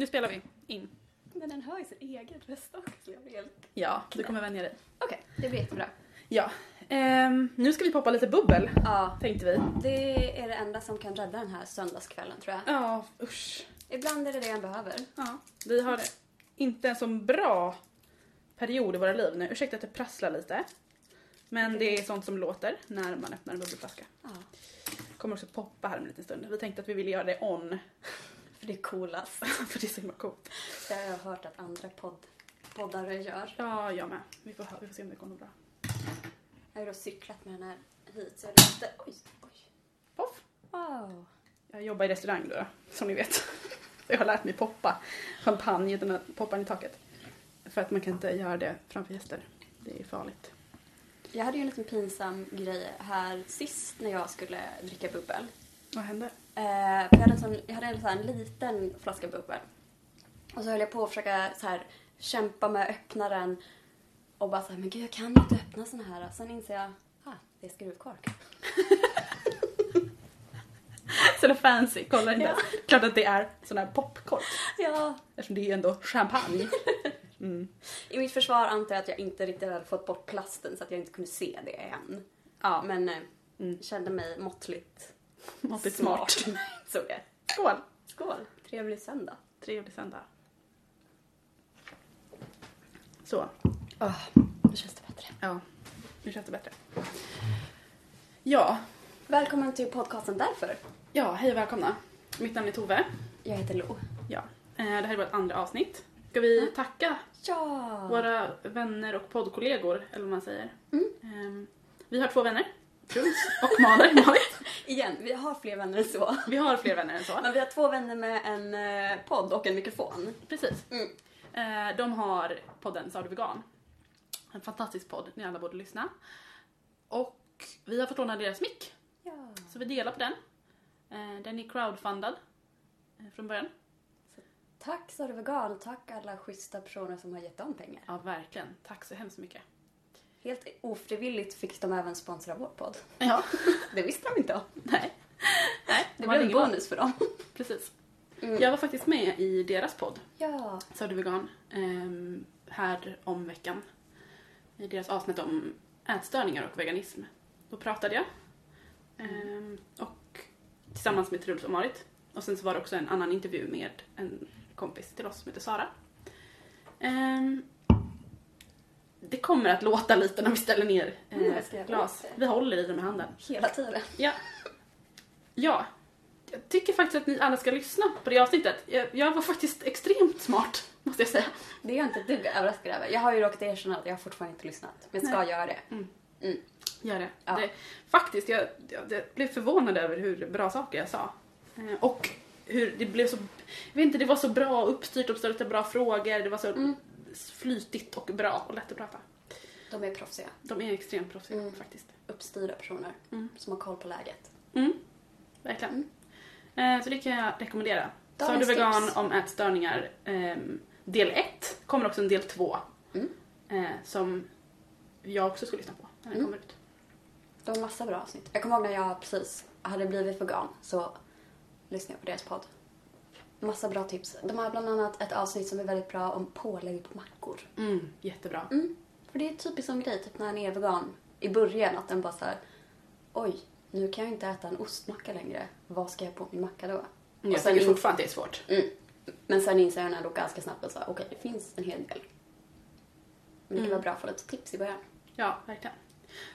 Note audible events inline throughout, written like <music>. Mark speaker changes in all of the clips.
Speaker 1: Nu spelar vi in.
Speaker 2: Men den hör ju sin egen röst också. så Jag blir helt...
Speaker 1: Ja, du kommer vänja dig.
Speaker 2: Okej, det blir jättebra.
Speaker 1: Ja. Ehm, nu ska vi poppa lite bubbel,
Speaker 2: Ja,
Speaker 1: tänkte vi.
Speaker 2: det är det enda som kan rädda den här söndagskvällen tror jag.
Speaker 1: Ja, usch.
Speaker 2: Ibland är det det jag behöver.
Speaker 1: Ja, vi har inte en så bra period i våra liv nu. Ursäkta att det prasslar lite. Men det är sånt som låter när man öppnar en bubbelflaska.
Speaker 2: Ja,
Speaker 1: Kommer också poppa här om en liten stund. Vi tänkte att vi ville göra det on,
Speaker 2: för det är coolast. <laughs>
Speaker 1: för det är så himla coolt.
Speaker 2: Det har jag hört att andra podd, poddare gör.
Speaker 1: Ja, jag med. Vi får, vi får se om det kommer bra.
Speaker 2: Jag har då cyklat med den här hit så jag är lite... Oj, oj.
Speaker 1: Poff!
Speaker 2: Wow.
Speaker 1: Jag jobbar i restaurang då, som ni vet. <laughs> Jag har lärt mig poppa champagne utan att poppa den i taket. För att man kan inte göra det framför gäster. Det är farligt.
Speaker 2: Jag hade ju en liten pinsam grej här sist när jag skulle dricka bubbel.
Speaker 1: Vad hände?
Speaker 2: Eh, för jag hade en, sån, jag hade en, sån liten flaska bubbel. Och så höll jag på att försöka så här, kämpa med att öppna den. Och bara så här, men gud jag kan inte öppna sån här. Sen inser jag, ah, det är skruvkork. <laughs>
Speaker 1: Så det är fancy, kolla inte.
Speaker 2: Ja.
Speaker 1: Klart att det är sån här popcorn.
Speaker 2: Ja.
Speaker 1: Eftersom det är ju ändå champagne. <laughs> Mm.
Speaker 2: I mitt försvar antar jag att jag inte riktigt hade fått bort plasten så att jag inte kunde se det än.
Speaker 1: Ja,
Speaker 2: Men eh,
Speaker 1: Mm.
Speaker 2: kände mig måttligt
Speaker 1: måttligt smart.
Speaker 2: Såg <laughs> jag.
Speaker 1: Skål!
Speaker 2: Skål. Trevlig söndag.
Speaker 1: Trevlig söndag. Så,
Speaker 2: Oh, nu känns det bättre.
Speaker 1: ja. Nu känns det bättre. Ja,
Speaker 2: Välkommen till podcasten Därför.
Speaker 1: ja, hej och välkomna. Mitt namn är Tove.
Speaker 2: Jag heter Lo.
Speaker 1: Ja. Eh, Det här är vårt andra avsnitt. Ska vi
Speaker 2: Mm.
Speaker 1: tacka
Speaker 2: Ja!
Speaker 1: våra vänner och poddkollegor, eller vad man säger.
Speaker 2: Mm.
Speaker 1: Ehm, Vi har två vänner, Truls och Maler. Marit.
Speaker 2: Igen, vi har fler vänner än så.
Speaker 1: Vi har fler vänner än så.
Speaker 2: Men vi har två vänner med en eh, podd och en mikrofon.
Speaker 1: Precis.
Speaker 2: Mm.
Speaker 1: Eh, De har podden Sa du vegan? En fantastisk podd, ni alla borde lyssna. Och vi har fått låna deras mick,
Speaker 2: Ja.
Speaker 1: så vi delar på den. Eh, Den är crowdfundad från början.
Speaker 2: Tack Sara Vegan, tack alla schyssta personer som har gett dem pengar.
Speaker 1: Ja, verkligen. Tack så hemskt mycket.
Speaker 2: Helt ofrivilligt fick de även sponsra vår podd.
Speaker 1: Ja, <laughs>
Speaker 2: Det visste de inte om.
Speaker 1: nej. Nej,
Speaker 2: Det
Speaker 1: var
Speaker 2: blev en bonus för dem. <laughs>
Speaker 1: Precis.
Speaker 2: Mm.
Speaker 1: Jag var faktiskt med i deras podd,
Speaker 2: Ja.
Speaker 1: Sa du vegan, ehm, här om veckan. I deras avsnitt om ätstörningar och veganism. Då pratade jag. Ehm, och tillsammans med Truls och Marit. Och sen så var det också en annan intervju med en kompis till oss som heter Sara. Det kommer att låta lite när vi ställer ner eh,
Speaker 2: Mm, jag ska göra
Speaker 1: glas.
Speaker 2: det.
Speaker 1: Vi håller i dem med handen.
Speaker 2: Hela tiden.
Speaker 1: Ja. Ja. Jag tycker faktiskt att ni alla ska lyssna på det avsnittet. Jag, jag var faktiskt extremt smart, måste jag säga.
Speaker 2: Det är jag inte ett dugg överraskad över. Jag har ju råkat erkänna att jag har fortfarande inte lyssnat. Men ska
Speaker 1: Nej.
Speaker 2: göra det.
Speaker 1: Gör det.
Speaker 2: Ja.
Speaker 1: det faktiskt, jag, jag, jag blev förvånad över hur bra saker jag sa. Eh, och hur det blev så... Jag vet inte, det var så bra uppstyrt, uppställt bra frågor. Det var så
Speaker 2: Mm.
Speaker 1: Flytigt och bra och lätt att prata.
Speaker 2: De är proffsiga.
Speaker 1: De är extremt proffsiga
Speaker 2: Mm.
Speaker 1: faktiskt.
Speaker 2: Uppstyrda personer
Speaker 1: Mm.
Speaker 2: som har koll på läget.
Speaker 1: Mm. Verkligen. Eh, så det kan jag rekommendera. Sa du
Speaker 2: Dagens
Speaker 1: vegan
Speaker 2: tips.
Speaker 1: om ätstörningar ehm, del 1 kommer också en del 2
Speaker 2: Mm.
Speaker 1: eh, som jag också ska lyssna på när den
Speaker 2: Mm.
Speaker 1: kommer ut.
Speaker 2: De har massa bra avsnitt. Jag kommer ihåg när jag precis hade blivit vegan så lyssnade jag på deras podd. Massa bra tips. De har bland annat ett avsnitt som är väldigt bra om pålägg på mackor.
Speaker 1: Mm, jättebra.
Speaker 2: Mm. För det är typiskt som grej, typ när en är vegan i början, att den bara så här, oj, nu kan jag inte äta en ostmacka längre. Vad ska jag på min macka då?
Speaker 1: Mm, jag tycker fortfarande det är svårt.
Speaker 2: Mm. Men sen inser jag ändå ganska snabbt att okej, det finns en hel del. Men det kan
Speaker 1: Mm.
Speaker 2: vara bra att få lite tips i början.
Speaker 1: Ja, verkligen.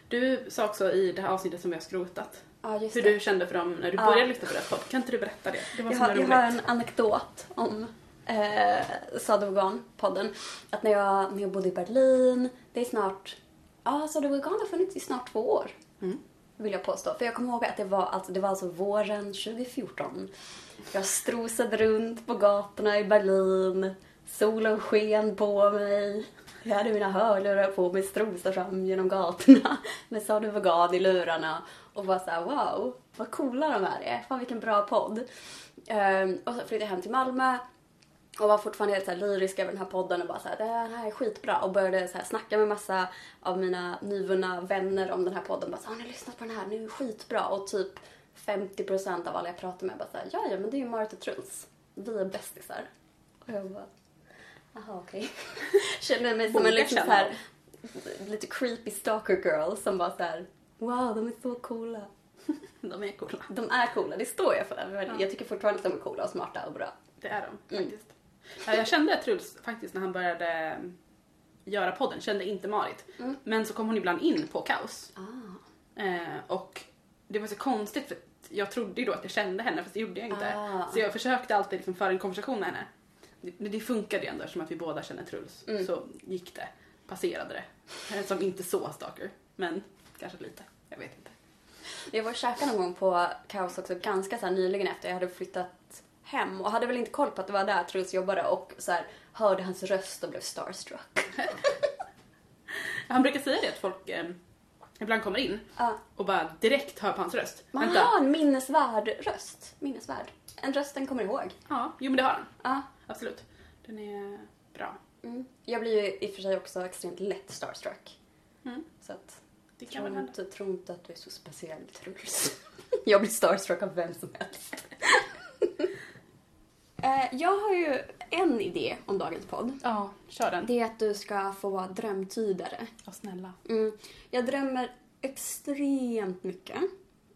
Speaker 1: Du sa också i det här avsnittet som vi har skrotat
Speaker 2: Ja,
Speaker 1: hur
Speaker 2: det.
Speaker 1: du kände för dem när du
Speaker 2: Ja.
Speaker 1: började lyssna på deras podd. Kan inte du berätta det? Det var
Speaker 2: Jag har, jag har en anekdot om eh, Sade Vegan-podden. Att när jag, när jag bodde i Berlin, det är snart, ja Sade Vegan har funnits i snart två år.
Speaker 1: Mm.
Speaker 2: Vill jag påstå. För jag kommer ihåg att det var alltså, det var alltså våren 2014. Jag strosade runt på gatorna i Berlin. Solen sken på mig. Jag hade mina hörlurar på mig, strosade fram genom gatorna <laughs> med Sade Vegan i lurarna och var såhär wow, vad coola de här är. Fan vilken bra podd. Ehm, och så flyttade jag hem till Malmö och var fortfarande helt så här lyrisk över den här podden och bara såhär, det här är skitbra. Och började så här snacka med massa av mina nyvunna vänner om den här podden. Bara så har ni lyssnat på den här? Nu är skitbra. Och typ 50% av alla jag pratar med bara såhär, ja ja men det är ju Marit och Truls. Vi är bästisar. Och jag bara, jaha okej. <laughs> Kände mig som en liksom så
Speaker 1: känna
Speaker 2: här, lite creepy stalker girl som bara så här, wow de är så coola. <laughs>
Speaker 1: De är coola.
Speaker 2: De är coola, det står jag för.
Speaker 1: Ja.
Speaker 2: Jag tycker fortfarande att de är coola och smarta och bra.
Speaker 1: Det är de
Speaker 2: Mm.
Speaker 1: faktiskt. Ja, Jag kände Truls faktiskt när han började mm, göra podden, kände inte Marit.
Speaker 2: Mm.
Speaker 1: Men så kom hon ibland in på kaos.
Speaker 2: Ah.
Speaker 1: Eh, och det var så konstigt för jag trodde ju då att jag kände henne fast det gjorde jag inte.
Speaker 2: Ah.
Speaker 1: Så jag försökte alltid liksom föra en konversation med henne. Det, det funkade ju ändå eftersom att vi båda känner Truls.
Speaker 2: Mm.
Speaker 1: Så gick det. Passerade det. Eh, Som inte så stalker, men kanske lite. Jag vet inte.
Speaker 2: Jag var och käkade någon gång på Kaos också ganska så nyligen efter jag hade flyttat hem och hade väl inte koll på att det var där Truls jobbade och så här, hörde hans röst och blev starstruck. <laughs>
Speaker 1: Han brukar säga det att folk eh, ibland kommer in
Speaker 2: Ja.
Speaker 1: och bara direkt hör på hans röst.
Speaker 2: Man
Speaker 1: Vänta.
Speaker 2: har en minnesvärd röst. Minnesvärd. En röst den kommer ihåg.
Speaker 1: Ja, jo men det har han.
Speaker 2: Ja.
Speaker 1: Absolut. Den är bra.
Speaker 2: Mm. Jag blir ju i och för sig också extremt lätt starstruck.
Speaker 1: Mm.
Speaker 2: Så att,
Speaker 1: Det kan
Speaker 2: tro inte, tro inte att du är så speciell Truls. <laughs> jag blir starstruck av vem som helst. <laughs> Eh, jag har ju en idé om dagens podd.
Speaker 1: Ja, kör den.
Speaker 2: Det är att du ska få vara drömtydare.
Speaker 1: Ja, snälla.
Speaker 2: Mm. Jag drömmer extremt mycket.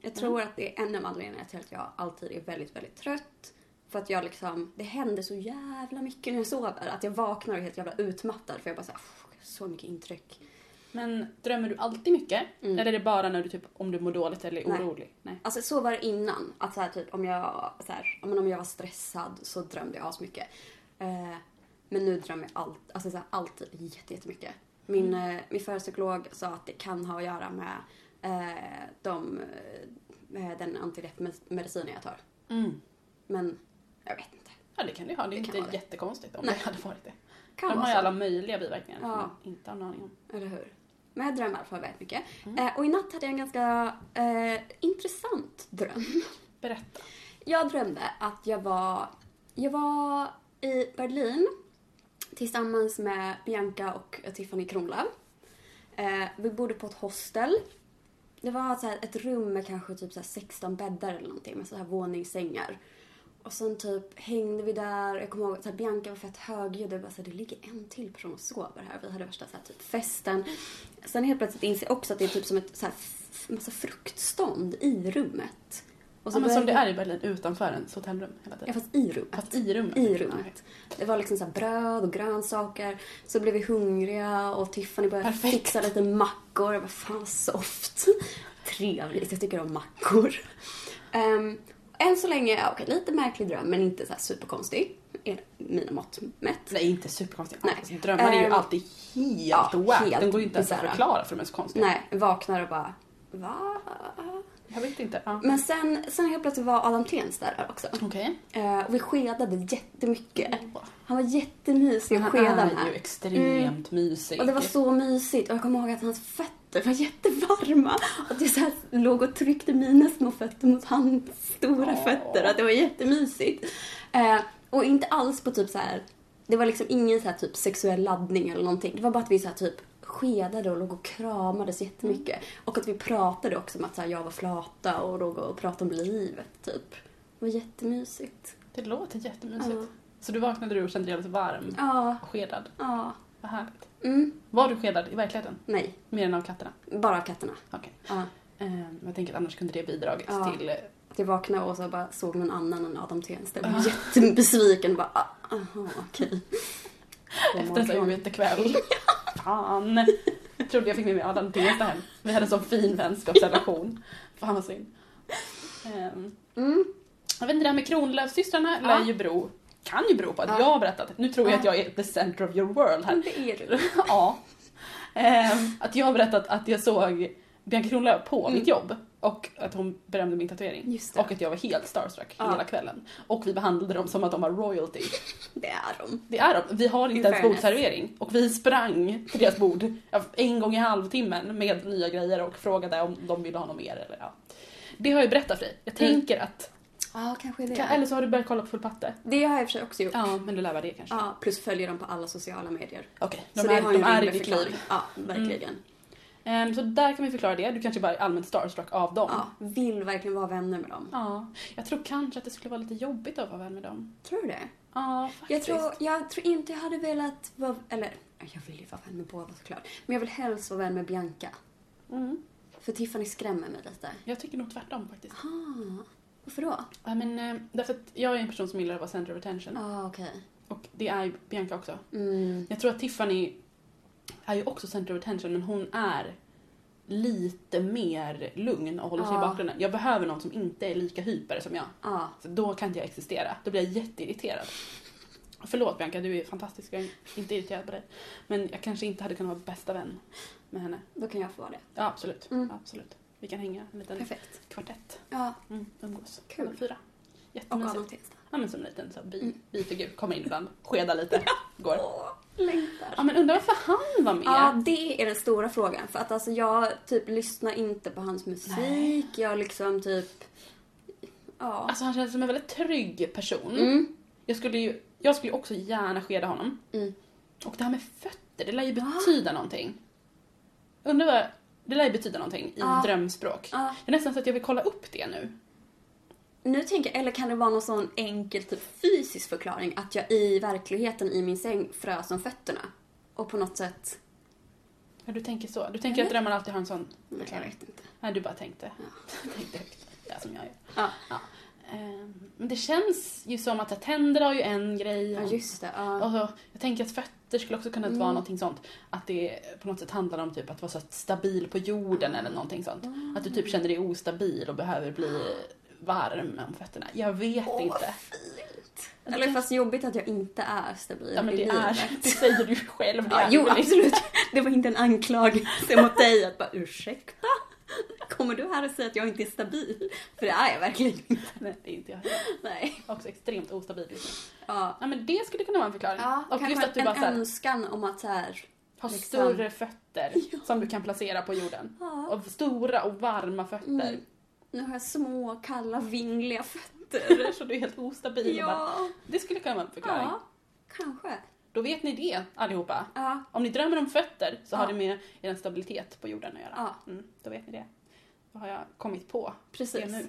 Speaker 2: Jag tror att det är en av anledningarna till att jag alltid är väldigt, väldigt trött. För att jag liksom, det händer så jävla mycket när jag sover. Att jag vaknar och är helt jävla utmattad för jag bara såhär, så mycket intryck.
Speaker 1: Men drömmer du alltid mycket?
Speaker 2: Mm.
Speaker 1: Eller är det bara när du typ, om du mår dåligt eller är
Speaker 2: Nej.
Speaker 1: orolig? Nej.
Speaker 2: Alltså så var det innan. Att så här, typ, om, jag, så här, om jag var stressad så drömde jag asmycket. Eh, men nu drömmer jag allt, alltså, så här, alltid jätte- jättemycket. Min, eh, min förpsykolog sa att det kan ha att göra med eh, de, eh, den antideppmedicinen jag tar.
Speaker 1: Mm.
Speaker 2: Men jag vet inte.
Speaker 1: Ja, det kan det ha. Det är
Speaker 2: Det
Speaker 1: inte
Speaker 2: det.
Speaker 1: jättekonstigt om
Speaker 2: Nej.
Speaker 1: det hade varit det.
Speaker 2: Kan
Speaker 1: De har ju alla möjliga biverkningar som
Speaker 2: Ja.
Speaker 1: man inte har en aning om.
Speaker 2: Eller hur? Men jag alla fall väldigt mycket.
Speaker 1: Mm.
Speaker 2: Eh, och i natt hade jag en ganska eh, intressant dröm.
Speaker 1: Berätta.
Speaker 2: Jag drömde att jag var, jag var i Berlin tillsammans med Bianca och Tiffany Kronlöf. Eh, vi bodde på ett hostel. Det var så ett rum med kanske typ så här 16 bäddar eller någonting med så här våningssängar. Och sen typ hängde vi där. Jag kommer ihåg att så Bianca var fett högljudd. Jag bara så här, det ligger en till person och sover här. Vi hade värsta så här, typ festen. Sen helt plötsligt inser jag också att det är typ som ett så här, f- massa fruktstånd i rummet. Och
Speaker 1: Ja, men som det är i Berlin utanför ens hotellrum hela
Speaker 2: Ja,
Speaker 1: tiden.
Speaker 2: fast i rummet.
Speaker 1: Fast i rummet.
Speaker 2: I
Speaker 1: Ja, okej.
Speaker 2: rummet. Det var liksom så bröd och grönsaker. Så blev vi hungriga och Tiffany började
Speaker 1: Perfekt.
Speaker 2: fixa lite mackor. Jag bara, fan soft. <laughs> Trevligt, jag tycker om mackor. Um, än så länge, okej, lite märklig dröm men inte så superkonstig. I mina mått mätt.
Speaker 1: Nej, inte superkonstigt
Speaker 2: Nej.
Speaker 1: alls. Drömmar är ju
Speaker 2: Ehm,
Speaker 1: alltid helt
Speaker 2: ja,
Speaker 1: wack.
Speaker 2: helt
Speaker 1: De går ju inte ens att förklara för de är så konstiga.
Speaker 2: Nej, vaknar och bara, va?
Speaker 1: Jag vet inte. Ja.
Speaker 2: Men sen, sen helt plötsligt var Adam Tensta där också.
Speaker 1: Okej.
Speaker 2: Eh, och vi skedade jättemycket. Han var jättemysig att
Speaker 1: Han
Speaker 2: skeda
Speaker 1: är
Speaker 2: med.
Speaker 1: ju extremt mysig.
Speaker 2: Mm. Och det var så mysigt. Och jag kommer ihåg att hans fötter var jättevarma. Och att jag så här låg och tryckte mina små fötter mot hans stora
Speaker 1: Åh.
Speaker 2: fötter. Att det var jättemysigt. Eh, och inte alls på typ så här. Det var liksom ingen så här typ sexuell laddning eller någonting. Det var bara att vi så här typ skedade och låg och kramades jättemycket.
Speaker 1: Mm.
Speaker 2: Och att vi pratade också om att så här, jag var flata och låg och pratade om livet typ. Det var jättemysigt.
Speaker 1: Det låter jättemysigt.
Speaker 2: Ja.
Speaker 1: Så du vaknade du och kände dig alldeles varm
Speaker 2: Ja,
Speaker 1: och skedad.
Speaker 2: ja.
Speaker 1: Vad härligt.
Speaker 2: Mm.
Speaker 1: Var du skedad i verkligheten?
Speaker 2: Nej,
Speaker 1: Mer än av katterna?
Speaker 2: bara av katterna.
Speaker 1: Okej.
Speaker 2: Ja.
Speaker 1: Ehm, jag tänker att annars kunde det bidragit
Speaker 2: Ja.
Speaker 1: till... eh,
Speaker 2: jag vaknade och så bara såg någon annan än Adam Tensta. Jag var jättebesviken. Bara, ah, aha, okej. God <laughs>
Speaker 1: Efter en sån utekväll. <laughs> Fan! Jag trodde jag fick med mig Adam Tensta hem. Vi hade en sån fin vänskapsrelation. Fan vad synd. Ehm,
Speaker 2: Mm.
Speaker 1: jag vet inte, det här med Kronlöfsystrarna
Speaker 2: Ja.
Speaker 1: lär ju bero, kan ju bero på att
Speaker 2: Ja.
Speaker 1: jag har berättat. Nu tror jag
Speaker 2: Ja.
Speaker 1: att jag är the center of your world här.
Speaker 2: Det är du. <laughs>
Speaker 1: ja. Ehm, att jag har berättat att jag såg Bianca Kronlöf på
Speaker 2: Mm.
Speaker 1: mitt jobb och att hon berömde min tatuering. Och att jag var helt starstruck
Speaker 2: Ja.
Speaker 1: hela kvällen. Och vi behandlade dem som att de var royalty. <laughs>
Speaker 2: Det är de.
Speaker 1: Det är de. Vi har
Speaker 2: In
Speaker 1: inte ens bordservering. Och vi sprang till deras bord en gång i halvtimmen med nya grejer och frågade om de ville ha något mer. Eller, ja. Det har jag berättat för dig. Jag
Speaker 2: Mm.
Speaker 1: tänker att...
Speaker 2: Ja, kanske det.
Speaker 1: Eller så har du börjat kolla på Full patte.
Speaker 2: Det har jag i och för sig också gjort.
Speaker 1: Ja, men du lär det kanske.
Speaker 2: Ja, plus följer dem på alla sociala medier.
Speaker 1: Okej,
Speaker 2: Så
Speaker 1: de, är,
Speaker 2: har
Speaker 1: de är i ditt liv.
Speaker 2: Ja, verkligen.
Speaker 1: Ehm, så där kan vi förklara det. Du kanske bara är allmänt starstruck av dem.
Speaker 2: Ja, vill verkligen vara vänner med dem.
Speaker 1: Ja, jag tror kanske att det skulle vara lite jobbigt att vara vän med dem.
Speaker 2: Tror du det?
Speaker 1: Ja, faktiskt.
Speaker 2: Jag tror, jag tror inte jag hade velat vara, eller jag vill ju vara vän med båda såklart. Men jag vill helst vara vän med Bianca.
Speaker 1: Mm.
Speaker 2: För Tiffany skrämmer mig lite.
Speaker 1: Jag tycker nog tvärtom faktiskt.
Speaker 2: Ah, varför då?
Speaker 1: Ja, men, eh, därför att jag är en person som gillar att vara center of attention.
Speaker 2: Ah, okej.
Speaker 1: Och det är Bianca också.
Speaker 2: Mm.
Speaker 1: Jag tror att Tiffany är ju också center of attention men hon är lite mer lugn och håller sig i
Speaker 2: Ja.
Speaker 1: bakgrunden. Jag behöver någon som inte är lika hyper som jag.
Speaker 2: Ah,
Speaker 1: Så då kan inte jag existera. Då blir jag jätteirriterad. Förlåt Bianca, du är fantastisk. Jag är inte irriterad på dig. Men jag kanske inte hade kunnat vara bästa vän med henne.
Speaker 2: då kan jag få vara det.
Speaker 1: Ja, absolut.
Speaker 2: Mm.
Speaker 1: absolut. Vi kan hänga en liten
Speaker 2: Perfekt.
Speaker 1: kvartett.
Speaker 2: Ja,
Speaker 1: Mm, umgås.
Speaker 2: Kul.
Speaker 1: Alla fyra.
Speaker 2: och
Speaker 1: Jättemysigt.
Speaker 2: Adam Tensta.
Speaker 1: Ja men som en liten så, bi,
Speaker 2: Mm.
Speaker 1: bifigur. Kommer in ibland, skedar lite, <laughs> går.
Speaker 2: Åh, längtar.
Speaker 1: Ja men undrar varför han var med?
Speaker 2: Ja, det är den stora frågan. För att alltså jag typ lyssnar inte på hans musik.
Speaker 1: Nej.
Speaker 2: Jag liksom typ... Ja.
Speaker 1: Alltså han känns som en väldigt trygg person.
Speaker 2: Mm.
Speaker 1: Jag skulle ju jag skulle också gärna skeda honom.
Speaker 2: Mm.
Speaker 1: Och det här med fötter, det lär ju betyda någonting. Undrar vad, det lär ju betyda någonting i
Speaker 2: Ja.
Speaker 1: drömspråk.
Speaker 2: Ja.
Speaker 1: Det är nästan så att jag vill kolla upp det nu.
Speaker 2: Nu tänker jag, eller kan det vara någon sån enkel typ fysisk förklaring att jag i verkligheten i min säng frös om fötterna? Och på något sätt...
Speaker 1: Ja, du tänker så. Du tänker att drömmar alltid har en sån
Speaker 2: Nej, jag
Speaker 1: förklaring.
Speaker 2: vet inte.
Speaker 1: Nej, du bara tänkte. <laughs> tänkte högt. Är som jag gör.
Speaker 2: Ja,
Speaker 1: Ehm, Men det känns ju som att tänder har ju en grej.
Speaker 2: ja just det. Ja.
Speaker 1: Och så, jag tänker att fötter skulle också kunna
Speaker 2: Mm.
Speaker 1: vara någonting sånt. Att det på något sätt handlar om typ att vara så stabil på jorden eller någonting sånt. Att du typ känner dig ostabil och behöver bli varm om fötterna. Jag vet
Speaker 2: Åh,
Speaker 1: inte.
Speaker 2: fint. Eller fast jobbigt att jag inte är stabil
Speaker 1: Ja men det är, <laughs> det säger du själv. Det
Speaker 2: Ja, jo, absolut. Det var inte en anklagelse mot dig att bara ursäkta? Kommer du här och säga att jag inte är stabil? För det är jag verkligen inte.
Speaker 1: Nej, det är inte jag.
Speaker 2: Nej.
Speaker 1: Jag är också extremt ostabil nu.
Speaker 2: Ja.
Speaker 1: Ja men det skulle kunna vara en förklaring.
Speaker 2: Ja,
Speaker 1: och
Speaker 2: kanske
Speaker 1: just att du
Speaker 2: en
Speaker 1: bara här,
Speaker 2: önskan om att så här,
Speaker 1: har
Speaker 2: liksom-
Speaker 1: större fötter som du kan placera på jorden.
Speaker 2: ja,
Speaker 1: Och stora och varma fötter.
Speaker 2: Mm. nu har jag små, kalla, vingliga fötter. <laughs>
Speaker 1: Så du är helt ostabil. och bara,
Speaker 2: ja,
Speaker 1: det skulle kunna vara en förklaring.
Speaker 2: ja, kanske.
Speaker 1: Då vet ni det allihopa.
Speaker 2: Ja,
Speaker 1: Om ni drömmer om fötter så har
Speaker 2: Ja.
Speaker 1: det med er stabilitet på jorden att göra.
Speaker 2: ja,
Speaker 1: Mm, då vet ni det. Har jag kommit på
Speaker 2: precis.
Speaker 1: det nu.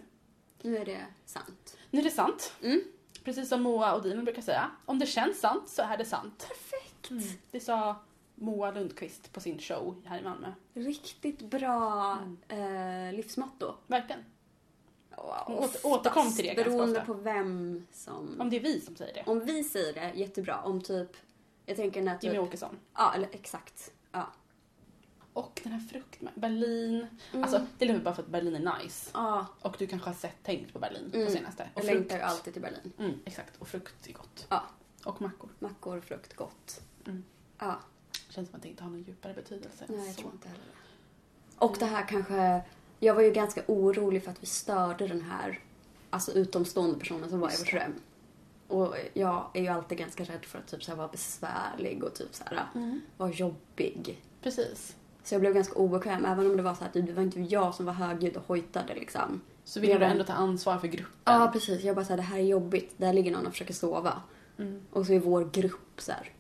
Speaker 2: Nu är det sant.
Speaker 1: Nu är det sant.
Speaker 2: Mm.
Speaker 1: Precis som Moa och Dino brukar säga. Om det känns sant så är det sant.
Speaker 2: Perfekt.
Speaker 1: Mm. Det sa Moa Lundqvist på sin show här i Malmö.
Speaker 2: Riktigt bra
Speaker 1: Mm.
Speaker 2: eh, livsmotto.
Speaker 1: Verkligen. Hon åter- återkom till det ganska
Speaker 2: Beroende
Speaker 1: ofta.
Speaker 2: på vem som...
Speaker 1: Om det är vi som säger det.
Speaker 2: Om vi säger det, jättebra. Om typ... Jag tänker när typ...
Speaker 1: Jimmy Åkesson.
Speaker 2: Ja, eller exakt. Ja.
Speaker 1: Och den här fruktma... Berlin.
Speaker 2: Mm.
Speaker 1: Alltså, det är väl bara för att Berlin är nice.
Speaker 2: Ja,
Speaker 1: Och du kanske har sett, tänkt på Berlin
Speaker 2: Mm.
Speaker 1: på senaste. Och
Speaker 2: jag
Speaker 1: frukt.
Speaker 2: längtar ju alltid till Berlin.
Speaker 1: Mm, exakt. Och frukt är gott.
Speaker 2: Ja.
Speaker 1: Och mackor.
Speaker 2: Mackor, frukt, gott.
Speaker 1: Mm.
Speaker 2: Ja,
Speaker 1: Känns som att det inte har någon djupare betydelse.
Speaker 2: nej jag
Speaker 1: så.
Speaker 2: tror inte heller. Och det här kanske... Jag var ju ganska orolig för att vi störde den här alltså utomstående personen som var i vårt rum. Och jag är ju alltid ganska rädd för att typ så här vara besvärlig och typ så här
Speaker 1: Mm.
Speaker 2: vara jobbig.
Speaker 1: Precis.
Speaker 2: Så jag blev ganska obekväm, även om det var så att det var inte jag som var högljudd och hojtade liksom.
Speaker 1: Så vill
Speaker 2: Jag
Speaker 1: du ändå ta ansvar för gruppen.
Speaker 2: Ja, precis. Jag bara såhär, det här är jobbigt. Där ligger någon och försöker sova.
Speaker 1: Mm.
Speaker 2: Och så är vår grupp så här,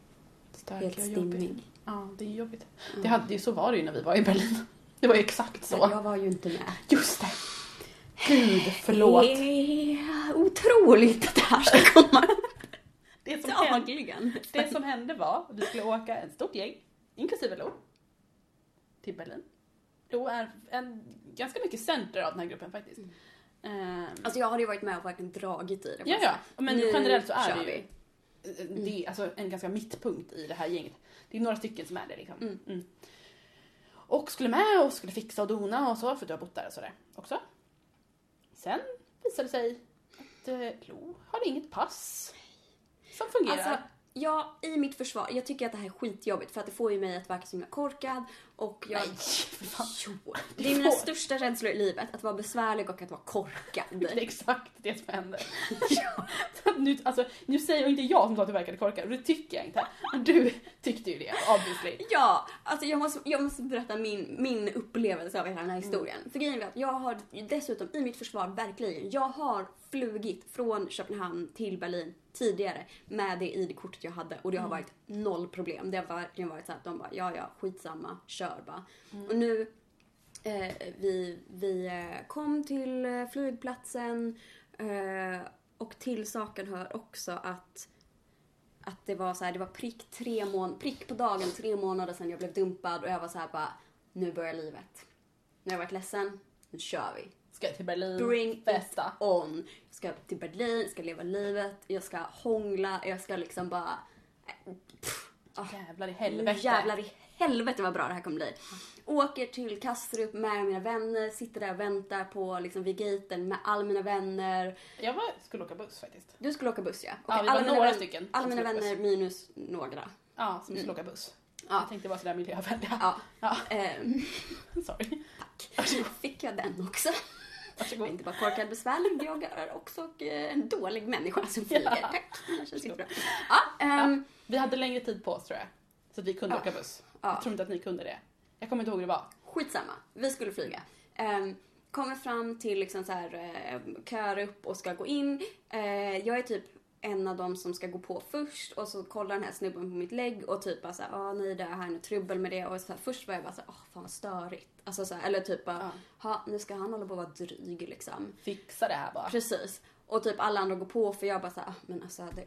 Speaker 1: Stökig
Speaker 2: helt stimmig.
Speaker 1: Ja, det är jobbigt.
Speaker 2: Mm.
Speaker 1: Det hade, så var det ju när vi var i Berlin. Det var ju exakt så.
Speaker 2: Men jag var ju inte med.
Speaker 1: Just det. Gud, förlåt.
Speaker 2: Det är otroligt att det här ska komma
Speaker 1: Det som, hände, det som hände var vi skulle åka ett stort gäng, inklusive Lo, till Berlin. Lo är en, ganska mycket center av den här gruppen faktiskt. Ehm,
Speaker 2: Alltså jag hade ju varit med och verkligen dragit i det.
Speaker 1: ja, ja. Men
Speaker 2: Nu
Speaker 1: generellt så är det ju
Speaker 2: vi.
Speaker 1: det är alltså en ganska mittpunkt i det här gänget. Det är några stycken som är det liksom.
Speaker 2: Mm.
Speaker 1: Mm. Och skulle med och skulle fixa och dona och så, för du har bott där och sådär också. Sen visade det sig att eh, Lo har inget pass som fungerar.
Speaker 2: Alltså, ja, i mitt försvar. Jag tycker att det här är skitjobbigt för att det får ju mig att verka så himla korkad och jag...
Speaker 1: Nej, för fan.
Speaker 2: Jo, det är mina största rädslor i livet. Att vara besvärlig och att vara korkad. <laughs>
Speaker 1: Det är exakt det som händer. <laughs> Att nu, alltså, nu säger inte jag som sa att du verkade korkad, och det tycker jag inte. Men du tyckte ju det, obviously.
Speaker 2: Ja, alltså jag måste, jag måste berätta min, min upplevelse av hela den här
Speaker 1: Mm.
Speaker 2: historien. För grejen är att jag har dessutom i mitt försvar verkligen, jag har flugit från Köpenhamn till Berlin tidigare med det ID-kortet jag hade och det har
Speaker 1: Mm.
Speaker 2: varit noll problem. Det har verkligen varit så att de bara, ja ja, skitsamma, kör bara.
Speaker 1: Mm.
Speaker 2: Och nu, eh, vi, vi eh, kom till eh, flygplatsen eh, och till saken hör också att att det var så här, det var prick, tre mån- prick på dagen, tre månader sedan jag blev dumpad och jag var så här bara, nu börjar livet. Nu har jag varit ledsen, nu kör vi.
Speaker 1: Ska till Berlin,
Speaker 2: Bring
Speaker 1: festa.
Speaker 2: it on. Jag ska till Berlin, jag ska leva livet, jag ska hångla, jag ska liksom bara...
Speaker 1: Jävlar i
Speaker 2: Nu
Speaker 1: helvete.
Speaker 2: jävlar i helvete vad bra det här kommer bli. Åker till Kastrup med mina vänner, sitter där och väntar på liksom vid gaten med alla mina vänner.
Speaker 1: Jag var, skulle åka buss faktiskt.
Speaker 2: Du skulle åka buss ja.
Speaker 1: Ja,
Speaker 2: Okej,
Speaker 1: vi var några
Speaker 2: vän-
Speaker 1: stycken
Speaker 2: Alla mina vänner minus några.
Speaker 1: Ja, som skulle åka buss.
Speaker 2: Ja.
Speaker 1: Jag tänkte vara sådär miljövänliga.
Speaker 2: Ja. <laughs>
Speaker 1: Ja,
Speaker 2: Ehm, <laughs>
Speaker 1: sorry.
Speaker 2: fick jag den också. Jag är
Speaker 1: Varsågod.
Speaker 2: inte bara korkad besvärlig, jag är också eh, en dålig människa som <laughs> flyger.
Speaker 1: Ja.
Speaker 2: Tack. Det känns jättebra. Ja, ehm,
Speaker 1: Vi hade längre tid på oss tror jag. Så att vi kunde
Speaker 2: Ja.
Speaker 1: åka buss.
Speaker 2: Ja.
Speaker 1: Jag tror inte att ni kunde det. Jag kommer inte ihåg hur det var.
Speaker 2: Skitsamma, vi skulle flyga. Um, kommer fram till liksom så här, uh, kör upp och ska gå in. Eh, jag är typ en av dem som ska gå på först och så kollar den här snubben på mitt lägg och typ bara såhär, ah, nej det här är något trubbel med det. Och så här, först var jag bara såhär, åh fan vad störigt. Alltså så här, eller typ bara, ha nu ska han hålla på att vara dryg liksom.
Speaker 1: Fixa det här bara.
Speaker 2: Precis. Och typ alla andra går på för jag bara såhär, ah, men alltså det,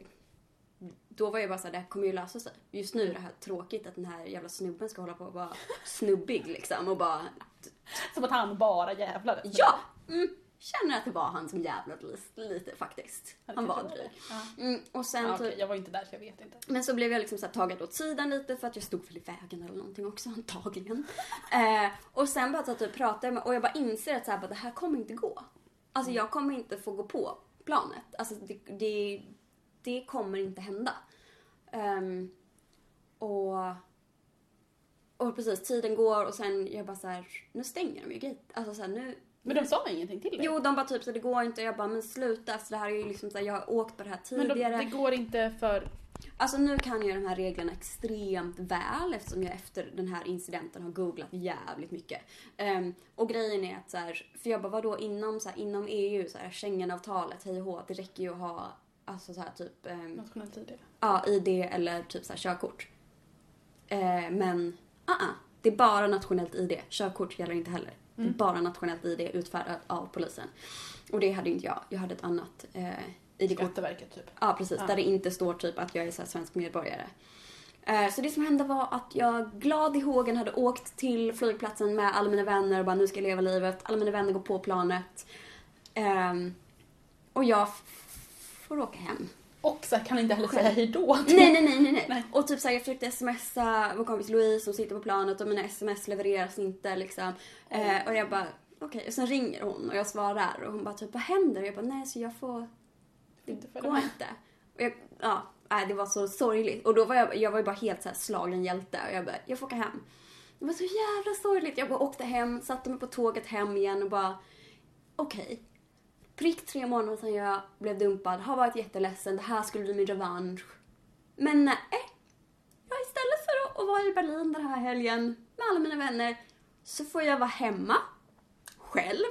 Speaker 2: då var jag bara såhär, det här kommer ju lösa sig. Just nu är det här tråkigt att den här jävla snubben ska hålla på och vara snubbig liksom och bara
Speaker 1: Som att han bara jävlades. med
Speaker 2: Ja! Mm, känner att det var han som jävlade lite, faktiskt. Han var dryg. Mm, och sen
Speaker 1: Ja, okej, jag var inte där så jag vet inte.
Speaker 2: men så blev jag liksom så här tagen åt sidan lite för att jag stod väl i vägen eller någonting också antagligen. eh, och sen bara så att typ pratade jag med, och jag bara inser att så här, bara, det här kommer inte gå. Alltså jag kommer inte få gå på planet. Alltså det, det, det kommer inte hända. Ehm, och, och precis, tiden går och sen jag bara så här, nu stänger de ju gate. Alltså så här, nu,
Speaker 1: Men de sa ingenting till dig?
Speaker 2: Jo, de bara typ så det går inte. Jag bara, men sluta. Alltså, det här är ju liksom så här, jag har åkt på det här
Speaker 1: Men de,
Speaker 2: tidigare.
Speaker 1: det går inte för...
Speaker 2: Alltså nu kan jag de här reglerna extremt väl eftersom jag efter den här incidenten har googlat jävligt mycket. Ehm, och grejen är att så här, för jag bara vadå inom, så här, inom EU, så här, Schengenavtalet, hej och hå, det räcker ju att ha alltså så här typ ehm,
Speaker 1: Nationellt ID.
Speaker 2: ja, ID eller typ så här körkort. Eh, men uh det är bara nationellt ID. Körkort gäller inte heller. Det är bara nationellt ID utfärdat av polisen. Och det hade inte jag. Jag hade ett annat eh, ID-kort.
Speaker 1: Skatteverket typ.
Speaker 2: Ja, precis.
Speaker 1: Ja.
Speaker 2: Där det inte står typ att jag är så här svensk medborgare. Eh, Så det som hände var att jag glad i hågen hade åkt till flygplatsen med alla mina vänner och bara nu ska jag leva livet. Alla mina vänner går på planet. Ehm, Och jag får åka hem.
Speaker 1: Och så kan inte heller säga hejdå.
Speaker 2: Nej, nej, nej, nej, nej. Och typ såhär, jag försökte smsa vår kompis Louise som sitter på planet och mina sms levereras inte liksom. Eh, och jag bara, okej. Och sen ringer hon och jag svarar och hon bara typ, vad händer? Och jag bara, nej så jag får, det
Speaker 1: Inte
Speaker 2: går inte. Och jag, ja, nej, det var så sorgligt. Och då var jag, jag var ju bara helt så här slagen hjälte och jag bara, jag får åka hem. Det var så jävla sorgligt. Jag bara åkte hem, satte mig på tåget hem igen och bara, okej. Prick tre månader sedan jag blev dumpad, har varit jätteledsen, det här skulle bli min revansch. Men nej. Ja, istället för att- vara i Berlin den här helgen med alla mina vänner så får jag vara hemma. Själv.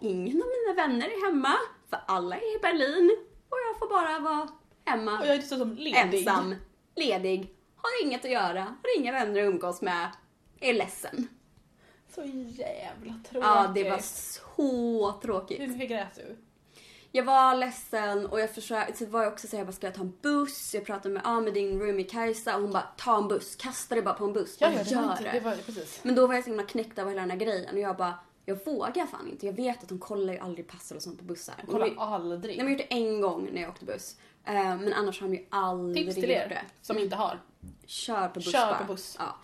Speaker 2: Ingen av mina vänner är hemma, för alla är i Berlin. Och jag får bara vara hemma,
Speaker 1: Och jag är så som ledig.
Speaker 2: ensam, ledig, har inget att göra, har inga vänner att umgås med, är ledsen.
Speaker 1: Så jävla tråkigt.
Speaker 2: Ja, det var så tråkigt.
Speaker 1: Hur mycket grät du?
Speaker 2: Jag var ledsen och jag försökte, så var jag också såhär, jag bara, ska jag ta en buss? Jag pratade med, ah, med din roomie Kajsa och hon bara, ta en buss, kasta dig bara på en buss,
Speaker 1: Ja, ja, det
Speaker 2: gör
Speaker 1: inte, det var precis.
Speaker 2: Men då var jag så himla knäckt av hela den här grejen och jag bara, jag vågar fan inte. Jag vet att de kollar ju aldrig pass eller sånt på bussar. De har
Speaker 1: Kolla
Speaker 2: ju-
Speaker 1: aldrig.
Speaker 2: de har gjort det en gång när jag åkte buss. Eh, men annars har de ju aldrig
Speaker 1: Tips till
Speaker 2: gjort
Speaker 1: er
Speaker 2: det.
Speaker 1: som inte har.
Speaker 2: Kör på buss
Speaker 1: Kör
Speaker 2: bara.
Speaker 1: på buss.
Speaker 2: Ja.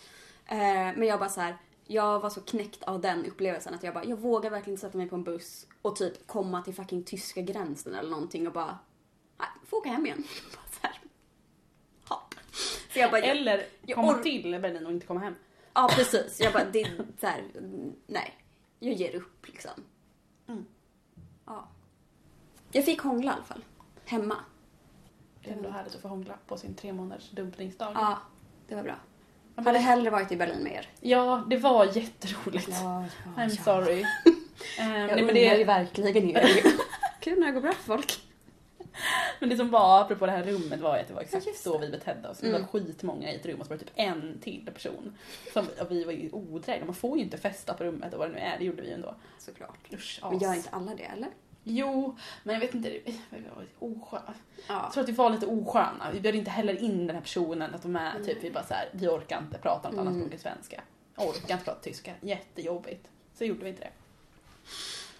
Speaker 2: Eh, men jag bara så här, jag var så knäckt av den upplevelsen att jag bara, jag vågar verkligen inte sätta mig på en buss och typ komma till fucking tyska gränsen eller någonting och bara, nej, får åka hem igen. <laughs> Så jag bara, jag,
Speaker 1: Eller
Speaker 2: jag
Speaker 1: komma
Speaker 2: or-
Speaker 1: till Berlin och inte komma hem.
Speaker 2: ja precis. Jag bara, det är så här, nej. Jag ger upp liksom.
Speaker 1: Mm.
Speaker 2: Ja. Jag fick hångla i alla fall. Hemma.
Speaker 1: Det är ändå härligt att få hångla på sin tre månaders dumpningsdag.
Speaker 2: Ja, det var bra.
Speaker 1: Ja,
Speaker 2: Hade hellre varit i Berlin med er.
Speaker 1: Ja, det var jätteroligt. <laughs> I'm sorry. <laughs> Ehm,
Speaker 2: Jag undrar
Speaker 1: det,
Speaker 2: ju verkligen er. <laughs> Kul när det går bra för folk.
Speaker 1: men det som var, apropå det här rummet, var ju att det var exakt
Speaker 2: Ja,
Speaker 1: så vi betedde oss.
Speaker 2: Mm.
Speaker 1: var skitmånga i ett rum och så var det typ en till person. Som, och vi var ju odrägliga. Man får ju inte festa på rummet och vad det nu är. Det gjorde vi ju ändå.
Speaker 2: Såklart.
Speaker 1: Usch,
Speaker 2: Men gör inte alla det eller?
Speaker 1: Jo, men jag vet inte, oskön.
Speaker 2: Ja.
Speaker 1: Jag tror att vi var lite osköna. Vi bjöd inte heller in den här personen att de är
Speaker 2: Mm.
Speaker 1: typ, vi bara så här, vi orkar inte prata något annat språk än svenska. Jag orkar inte prata tyska, jättejobbigt. Så gjorde vi inte det.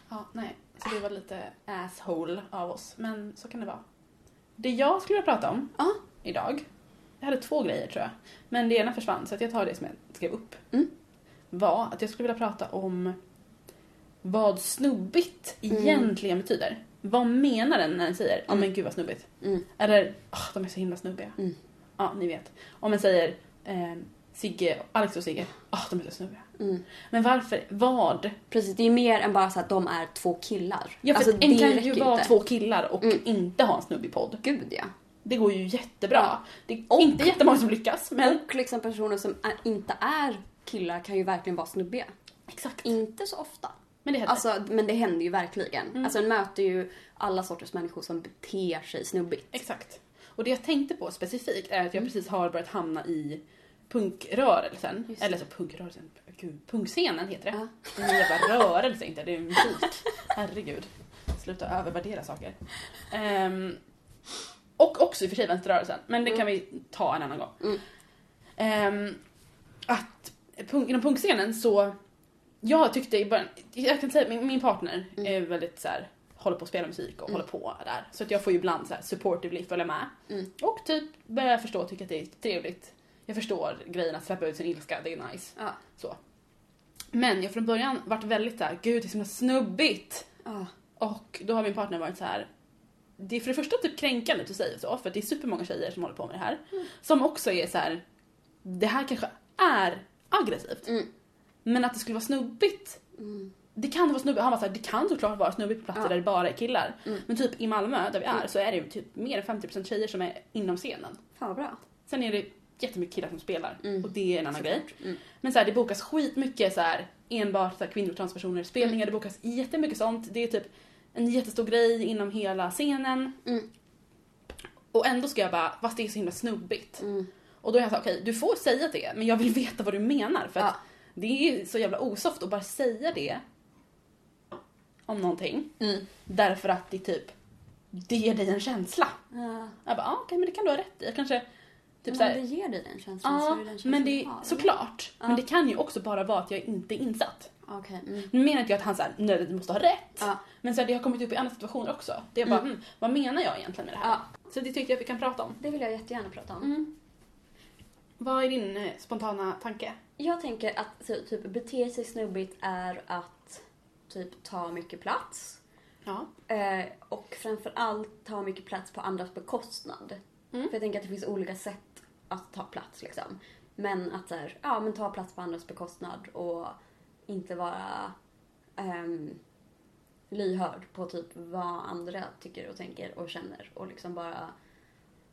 Speaker 1: Ja, nej. Så det var lite asshole av oss, men så kan det vara. Det jag skulle vilja prata om
Speaker 2: Ja.
Speaker 1: idag, jag hade två grejer tror jag. Men det ena försvann så att jag tar det som jag skrev upp.
Speaker 2: Mm.
Speaker 1: Var att jag skulle vilja prata om vad snubbigt
Speaker 2: Mm.
Speaker 1: egentligen betyder. Vad menar den när den säger ja
Speaker 2: Mm.
Speaker 1: men gud vad snubbigt.
Speaker 2: Mm.
Speaker 1: Eller "Åh, de är så himla snubbiga.
Speaker 2: Mm.
Speaker 1: Ja, ni vet. Om man säger eh, Sigge, Alex och Sigge, ah de är så snubbiga.
Speaker 2: Mm.
Speaker 1: Men varför? Vad?
Speaker 2: Precis, det är mer än bara så att de är två killar.
Speaker 1: Ja, för
Speaker 2: alltså,
Speaker 1: en kan ju vara
Speaker 2: inte.
Speaker 1: två killar och
Speaker 2: Mm.
Speaker 1: inte ha en snubbig podd.
Speaker 2: Gud ja.
Speaker 1: Det går ju jättebra.
Speaker 2: Ja.
Speaker 1: Det är
Speaker 2: Och-
Speaker 1: inte jättemånga som lyckas, men...
Speaker 2: Och liksom personer som är, inte är killar kan ju verkligen vara snubbiga.
Speaker 1: Exakt.
Speaker 2: Inte så ofta.
Speaker 1: Men det heter
Speaker 2: Alltså, men det händer ju verkligen.
Speaker 1: Mm.
Speaker 2: Alltså en möter ju alla sorters människor som beter sig snubbigt.
Speaker 1: Exakt. Och det jag tänkte på specifikt är att jag
Speaker 2: Mm.
Speaker 1: precis har börjat hamna i punkrörelsen.
Speaker 2: Just.
Speaker 1: Eller så punkrörelsen, gud, punkscenen heter det.
Speaker 2: Ja.
Speaker 1: Det är en jävla rörelse inte, det är musik. Herregud. Sluta övervärdera saker. Ehm, och också i och för sig vänsterrörelsen, men det kan vi ta en annan gång.
Speaker 2: Mm.
Speaker 1: Ehm, att punk, inom punkscenen så, jag tyckte i början, jag kan säga min, min partner
Speaker 2: Mm.
Speaker 1: är väldigt så här, håller på att spela musik och
Speaker 2: Mm.
Speaker 1: håller på där. Så att jag får ju ibland så här supportively följa med.
Speaker 2: Mm.
Speaker 1: Och typ börja förstå och tycka att det är trevligt. Jag förstår grejen att släppa ut sin ilska, det är nice.
Speaker 2: Ja.
Speaker 1: Så. Men jag från början varit väldigt såhär, gud det är så himla snubbigt.
Speaker 2: Ja.
Speaker 1: Och då har min partner varit så här. Det är för det första typ kränkande att du säger så, för det är supermånga tjejer som håller på med det här. Som också är så här. det här kanske är aggressivt.
Speaker 2: Mm.
Speaker 1: Men att det skulle vara snubbigt,
Speaker 2: Mm.
Speaker 1: det kan vara snubbigt. Han var såhär, det kan såklart vara snubbigt på platser
Speaker 2: Ja.
Speaker 1: där det bara är killar.
Speaker 2: Mm.
Speaker 1: Men typ i Malmö där vi är
Speaker 2: Mm.
Speaker 1: så är det ju typ mer än 50% tjejer som är inom scenen.
Speaker 2: Fan vad bra.
Speaker 1: Sen är det jättemycket killar som spelar
Speaker 2: Mm.
Speaker 1: och det är en annan grej.
Speaker 2: Såklart. Mm.
Speaker 1: Men så här, det bokas skitmycket så här, enbart så här, kvinnor och transpersoner spelningar, det bokas jättemycket sånt. Det är typ en jättestor grej inom hela scenen.
Speaker 2: Mm.
Speaker 1: Och ändå ska jag bara, fast det är så himla snubbigt.
Speaker 2: Mm.
Speaker 1: Och då är jag såhär, okej du får säga det men jag vill veta vad du menar för att
Speaker 2: Ja.
Speaker 1: Det är så jävla osoft att bara säga det om någonting.
Speaker 2: Mm.
Speaker 1: Därför att det typ, det ger dig en känsla.
Speaker 2: Ja.
Speaker 1: Jag bara, ah, okej men det kan du ha rätt i. Jag kanske, typ
Speaker 2: men det ger dig den känslan så
Speaker 1: Ja,
Speaker 2: är det den känslan
Speaker 1: men
Speaker 2: du
Speaker 1: det,
Speaker 2: har, eller?
Speaker 1: såklart.
Speaker 2: Ja.
Speaker 1: Men det kan ju också bara vara att jag inte är insatt.
Speaker 2: Okej. Mm.
Speaker 1: Nu menar inte jag att han såhär nödvändigtvis måste ha rätt.
Speaker 2: Ja.
Speaker 1: Men så här, det har kommit upp i andra situationer också. Det är bara,
Speaker 2: Mm.
Speaker 1: mm. vad menar jag egentligen med det här? Så det tycker jag vi kan prata om.
Speaker 2: Det vill jag jättegärna prata om.
Speaker 1: Vad är din eh, spontana tanke?
Speaker 2: Jag tänker att typ bete sig snubbigt är att typ ta mycket plats.
Speaker 1: Ja.
Speaker 2: Eh, och framförallt ta mycket plats på andras bekostnad.
Speaker 1: Mm.
Speaker 2: För jag tänker att det finns olika sätt att ta plats liksom. Men att så här, ja men ta plats på andras bekostnad och inte vara ehm, lyhörd på typ vad andra tycker och tänker och känner och liksom bara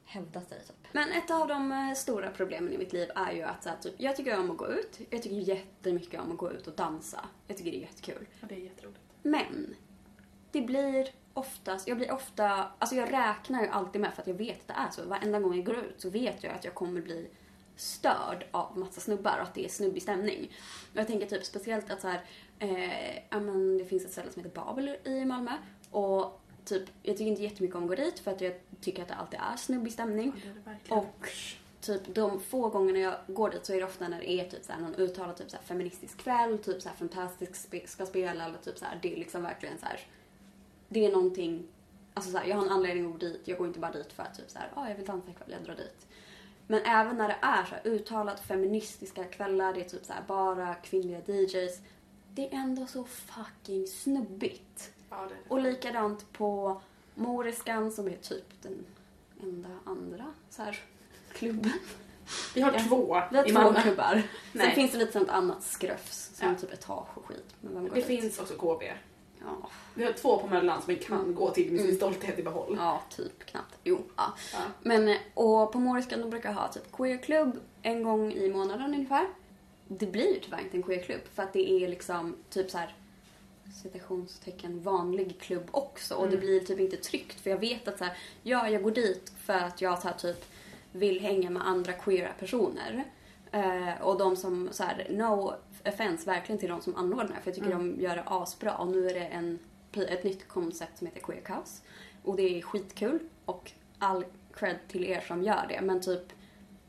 Speaker 2: hävda sig typ. Men ett av de eh, stora problemen i mitt liv är ju att så här, typ, jag tycker om att gå ut. Jag tycker jättemycket om att gå ut och dansa. Jag tycker det är jättekul.
Speaker 1: ja, det är jätteroligt.
Speaker 2: Men det blir oftast, jag blir ofta, alltså jag räknar ju alltid med för att jag vet att det är så. Varenda gång jag går ut så vet jag att jag kommer bli störd av massa snubbar och att det är snubbig stämning. Och jag tänker typ speciellt att så här, eh, ja men det finns ett ställe som heter Babel i Malmö och typ, jag tycker inte jättemycket om att gå dit för att jag tycker att det alltid är snubbig stämning.
Speaker 1: Ja, det är det.
Speaker 2: Och typ de få gångerna jag går dit så är det ofta när det är typ såhär någon uttalad typ såhär feministisk kväll, typ såhär Fantastic spe- ska spela eller typ såhär, det är liksom verkligen såhär, det är någonting, alltså såhär, jag har en anledning att gå dit, jag går inte bara dit för att typ såhär, ja ah, jag vill dansa ikväll, jag drar dit. Men även när det är så här uttalat feministiska kvällar, det är typ såhär bara kvinnliga DJs, det är ändå så fucking snubbigt.
Speaker 1: Ja, det det.
Speaker 2: Och likadant på Moriskan som är typ den enda andra så här, klubben.
Speaker 1: Vi har
Speaker 2: Ja.
Speaker 1: två
Speaker 2: Vi har
Speaker 1: i
Speaker 2: två
Speaker 1: Malmö.
Speaker 2: klubbar. Sen
Speaker 1: Nej.
Speaker 2: finns det lite sånt annat skröfs som
Speaker 1: Ja.
Speaker 2: typ etage och skit. Men
Speaker 1: Det
Speaker 2: dit?
Speaker 1: finns också KB.
Speaker 2: Ja,
Speaker 1: Vi har två på Möllan som vi kan
Speaker 2: Mm.
Speaker 1: gå till med sin
Speaker 2: Mm.
Speaker 1: stolthet i behåll.
Speaker 2: ja, typ knappt. Jo, ja.
Speaker 1: Ja.
Speaker 2: Men, och på Moriskan de brukar ha typ queerklubb en gång i månaden ungefär. Det blir ju tyvärr inte en queerklubb för att det är liksom typ så här citationstecken vanlig klubb också och det
Speaker 1: Mm.
Speaker 2: blir typ inte tryggt för jag vet att så här, ja jag går dit för att jag så här, typ vill hänga med andra queera personer. Eh, och de som, så här, no offense verkligen till de som anordnar för jag tycker
Speaker 1: Mm.
Speaker 2: de gör det asbra och nu är det en ett nytt koncept som heter Queer Kaos. Och det är skitkul och all cred till er som gör det. Men typ,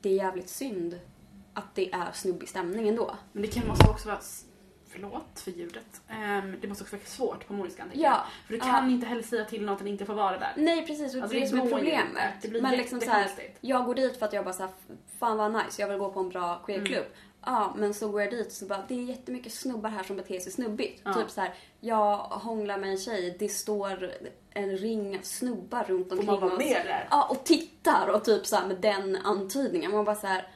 Speaker 2: det är jävligt synd att det är snubbig stämning ändå.
Speaker 1: Men det kan måste också vara, förlåt för ljudet, Ehm, det måste också vara svårt på moriskan
Speaker 2: Ja.
Speaker 1: För du kan
Speaker 2: ja.
Speaker 1: inte heller säga till någon att den inte får vara där.
Speaker 2: Nej precis, och
Speaker 1: Alltså,
Speaker 2: det är det som är problemet.
Speaker 1: Det blir
Speaker 2: Men liksom så här, jag går dit för att jag bara såhär, fan vad nice, jag vill gå på en bra queerklubb.
Speaker 1: Mm.
Speaker 2: Ja, men så går jag dit och så bara, det är jättemycket snubbar här som beter sig snubbigt.
Speaker 1: Ja.
Speaker 2: Typ så här, jag hånglar med en tjej, det står en ring av snubbar runt omkring
Speaker 1: man vara
Speaker 2: oss.
Speaker 1: med där?
Speaker 2: Ja, och tittar och typ så här med den antydningen. Man bara så här,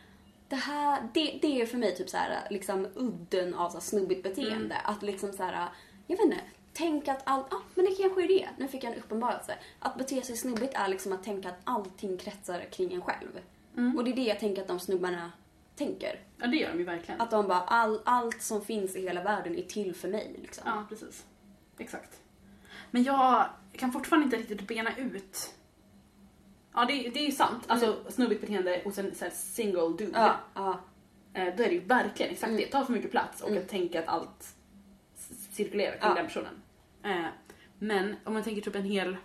Speaker 2: det här, det, det är för mig typ så här, liksom udden av så snubbigt beteende.
Speaker 1: Mm.
Speaker 2: Att liksom så här, jag vet inte, tänk att allt, ja men det kanske är det. Nu fick jag en uppenbarelse. Att bete sig snubbigt är liksom att tänka att allting kretsar kring en själv.
Speaker 1: Mm.
Speaker 2: Och det är det jag tänker att de snubbarna tänker.
Speaker 1: Ja det gör de ju verkligen.
Speaker 2: Att de bara, all, allt som finns i hela världen är till för mig liksom.
Speaker 1: Ja, precis. Exakt. Men jag kan fortfarande inte riktigt bena ut. Ja, det, det är ju sant. Alltså snubbigt beteende hos en så här, single dude.
Speaker 2: Mm. ja, ja.
Speaker 1: Eh, då är det ju verkligen exakt
Speaker 2: Mm.
Speaker 1: det. Ta för mycket plats och
Speaker 2: Mm.
Speaker 1: att tänka att allt cirkulerar kring
Speaker 2: Ja.
Speaker 1: den personen. Eh, men om man tänker typ en hel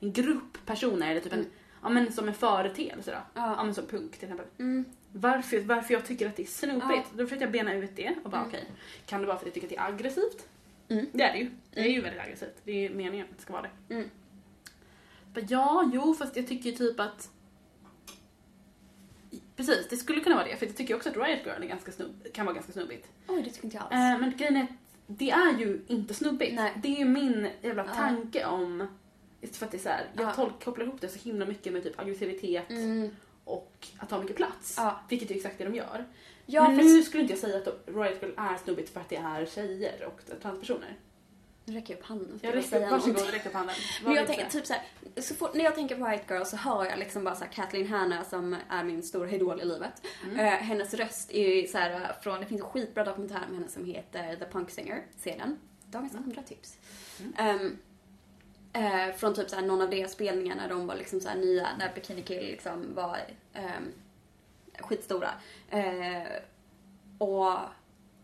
Speaker 1: en grupp personer eller typ en,
Speaker 2: Mm.
Speaker 1: ja men som en företeelse då.
Speaker 2: Ja.
Speaker 1: Ja men som punk till exempel.
Speaker 2: Mm.
Speaker 1: Varför, varför jag tycker att det är snubbigt. Då försökte jag bena ut det och bara
Speaker 2: Mm.
Speaker 1: okej, kan det vara för att jag tycker att det är aggressivt?
Speaker 2: Mm.
Speaker 1: Det är det ju. Det är ju väldigt aggressivt. Det är ju meningen att det ska vara det. Ja, jo, fast jag tycker typ att... Precis, det skulle kunna vara det. För jag tycker också att Riot Girl är ganska snubb, kan vara ganska snubbigt.
Speaker 2: Oj, det tycker inte jag alls.
Speaker 1: Eh, men grejen är att det är ju inte snubbigt.
Speaker 2: Nej.
Speaker 1: Det är ju min jävla
Speaker 2: Ja.
Speaker 1: tanke om... Just för att det är så här, jag
Speaker 2: Ja.
Speaker 1: tolk, kopplar ihop det så himla mycket med typ aggressivitet
Speaker 2: Mm.
Speaker 1: och att ta mycket plats.
Speaker 2: Ja.
Speaker 1: Vilket är exakt det de gör.
Speaker 2: Ja,
Speaker 1: men nu skulle inte jag säga att Riot Girl är snubbigt för att det är tjejer och transpersoner.
Speaker 2: Nu räcker jag upp handen.
Speaker 1: Jag räcker, varsågod, räck upp handen. <laughs>
Speaker 2: Men jag tänker typ såhär, så fort, när jag tänker på White Girl så hör jag liksom bara såhär Kathleen Hanna som är min stora idol i livet.
Speaker 1: Mm.
Speaker 2: Eh, hennes röst är ju såhär från, det finns en skitbra dokumentär om henne som heter The Punk Singer. Se den. Dagens andra tips.
Speaker 1: Mm.
Speaker 2: Ehm, eh, från typ såhär någon av deras spelningar när de var liksom såhär nya, när Bikini Kill liksom var ehm, skitstora. Eh, och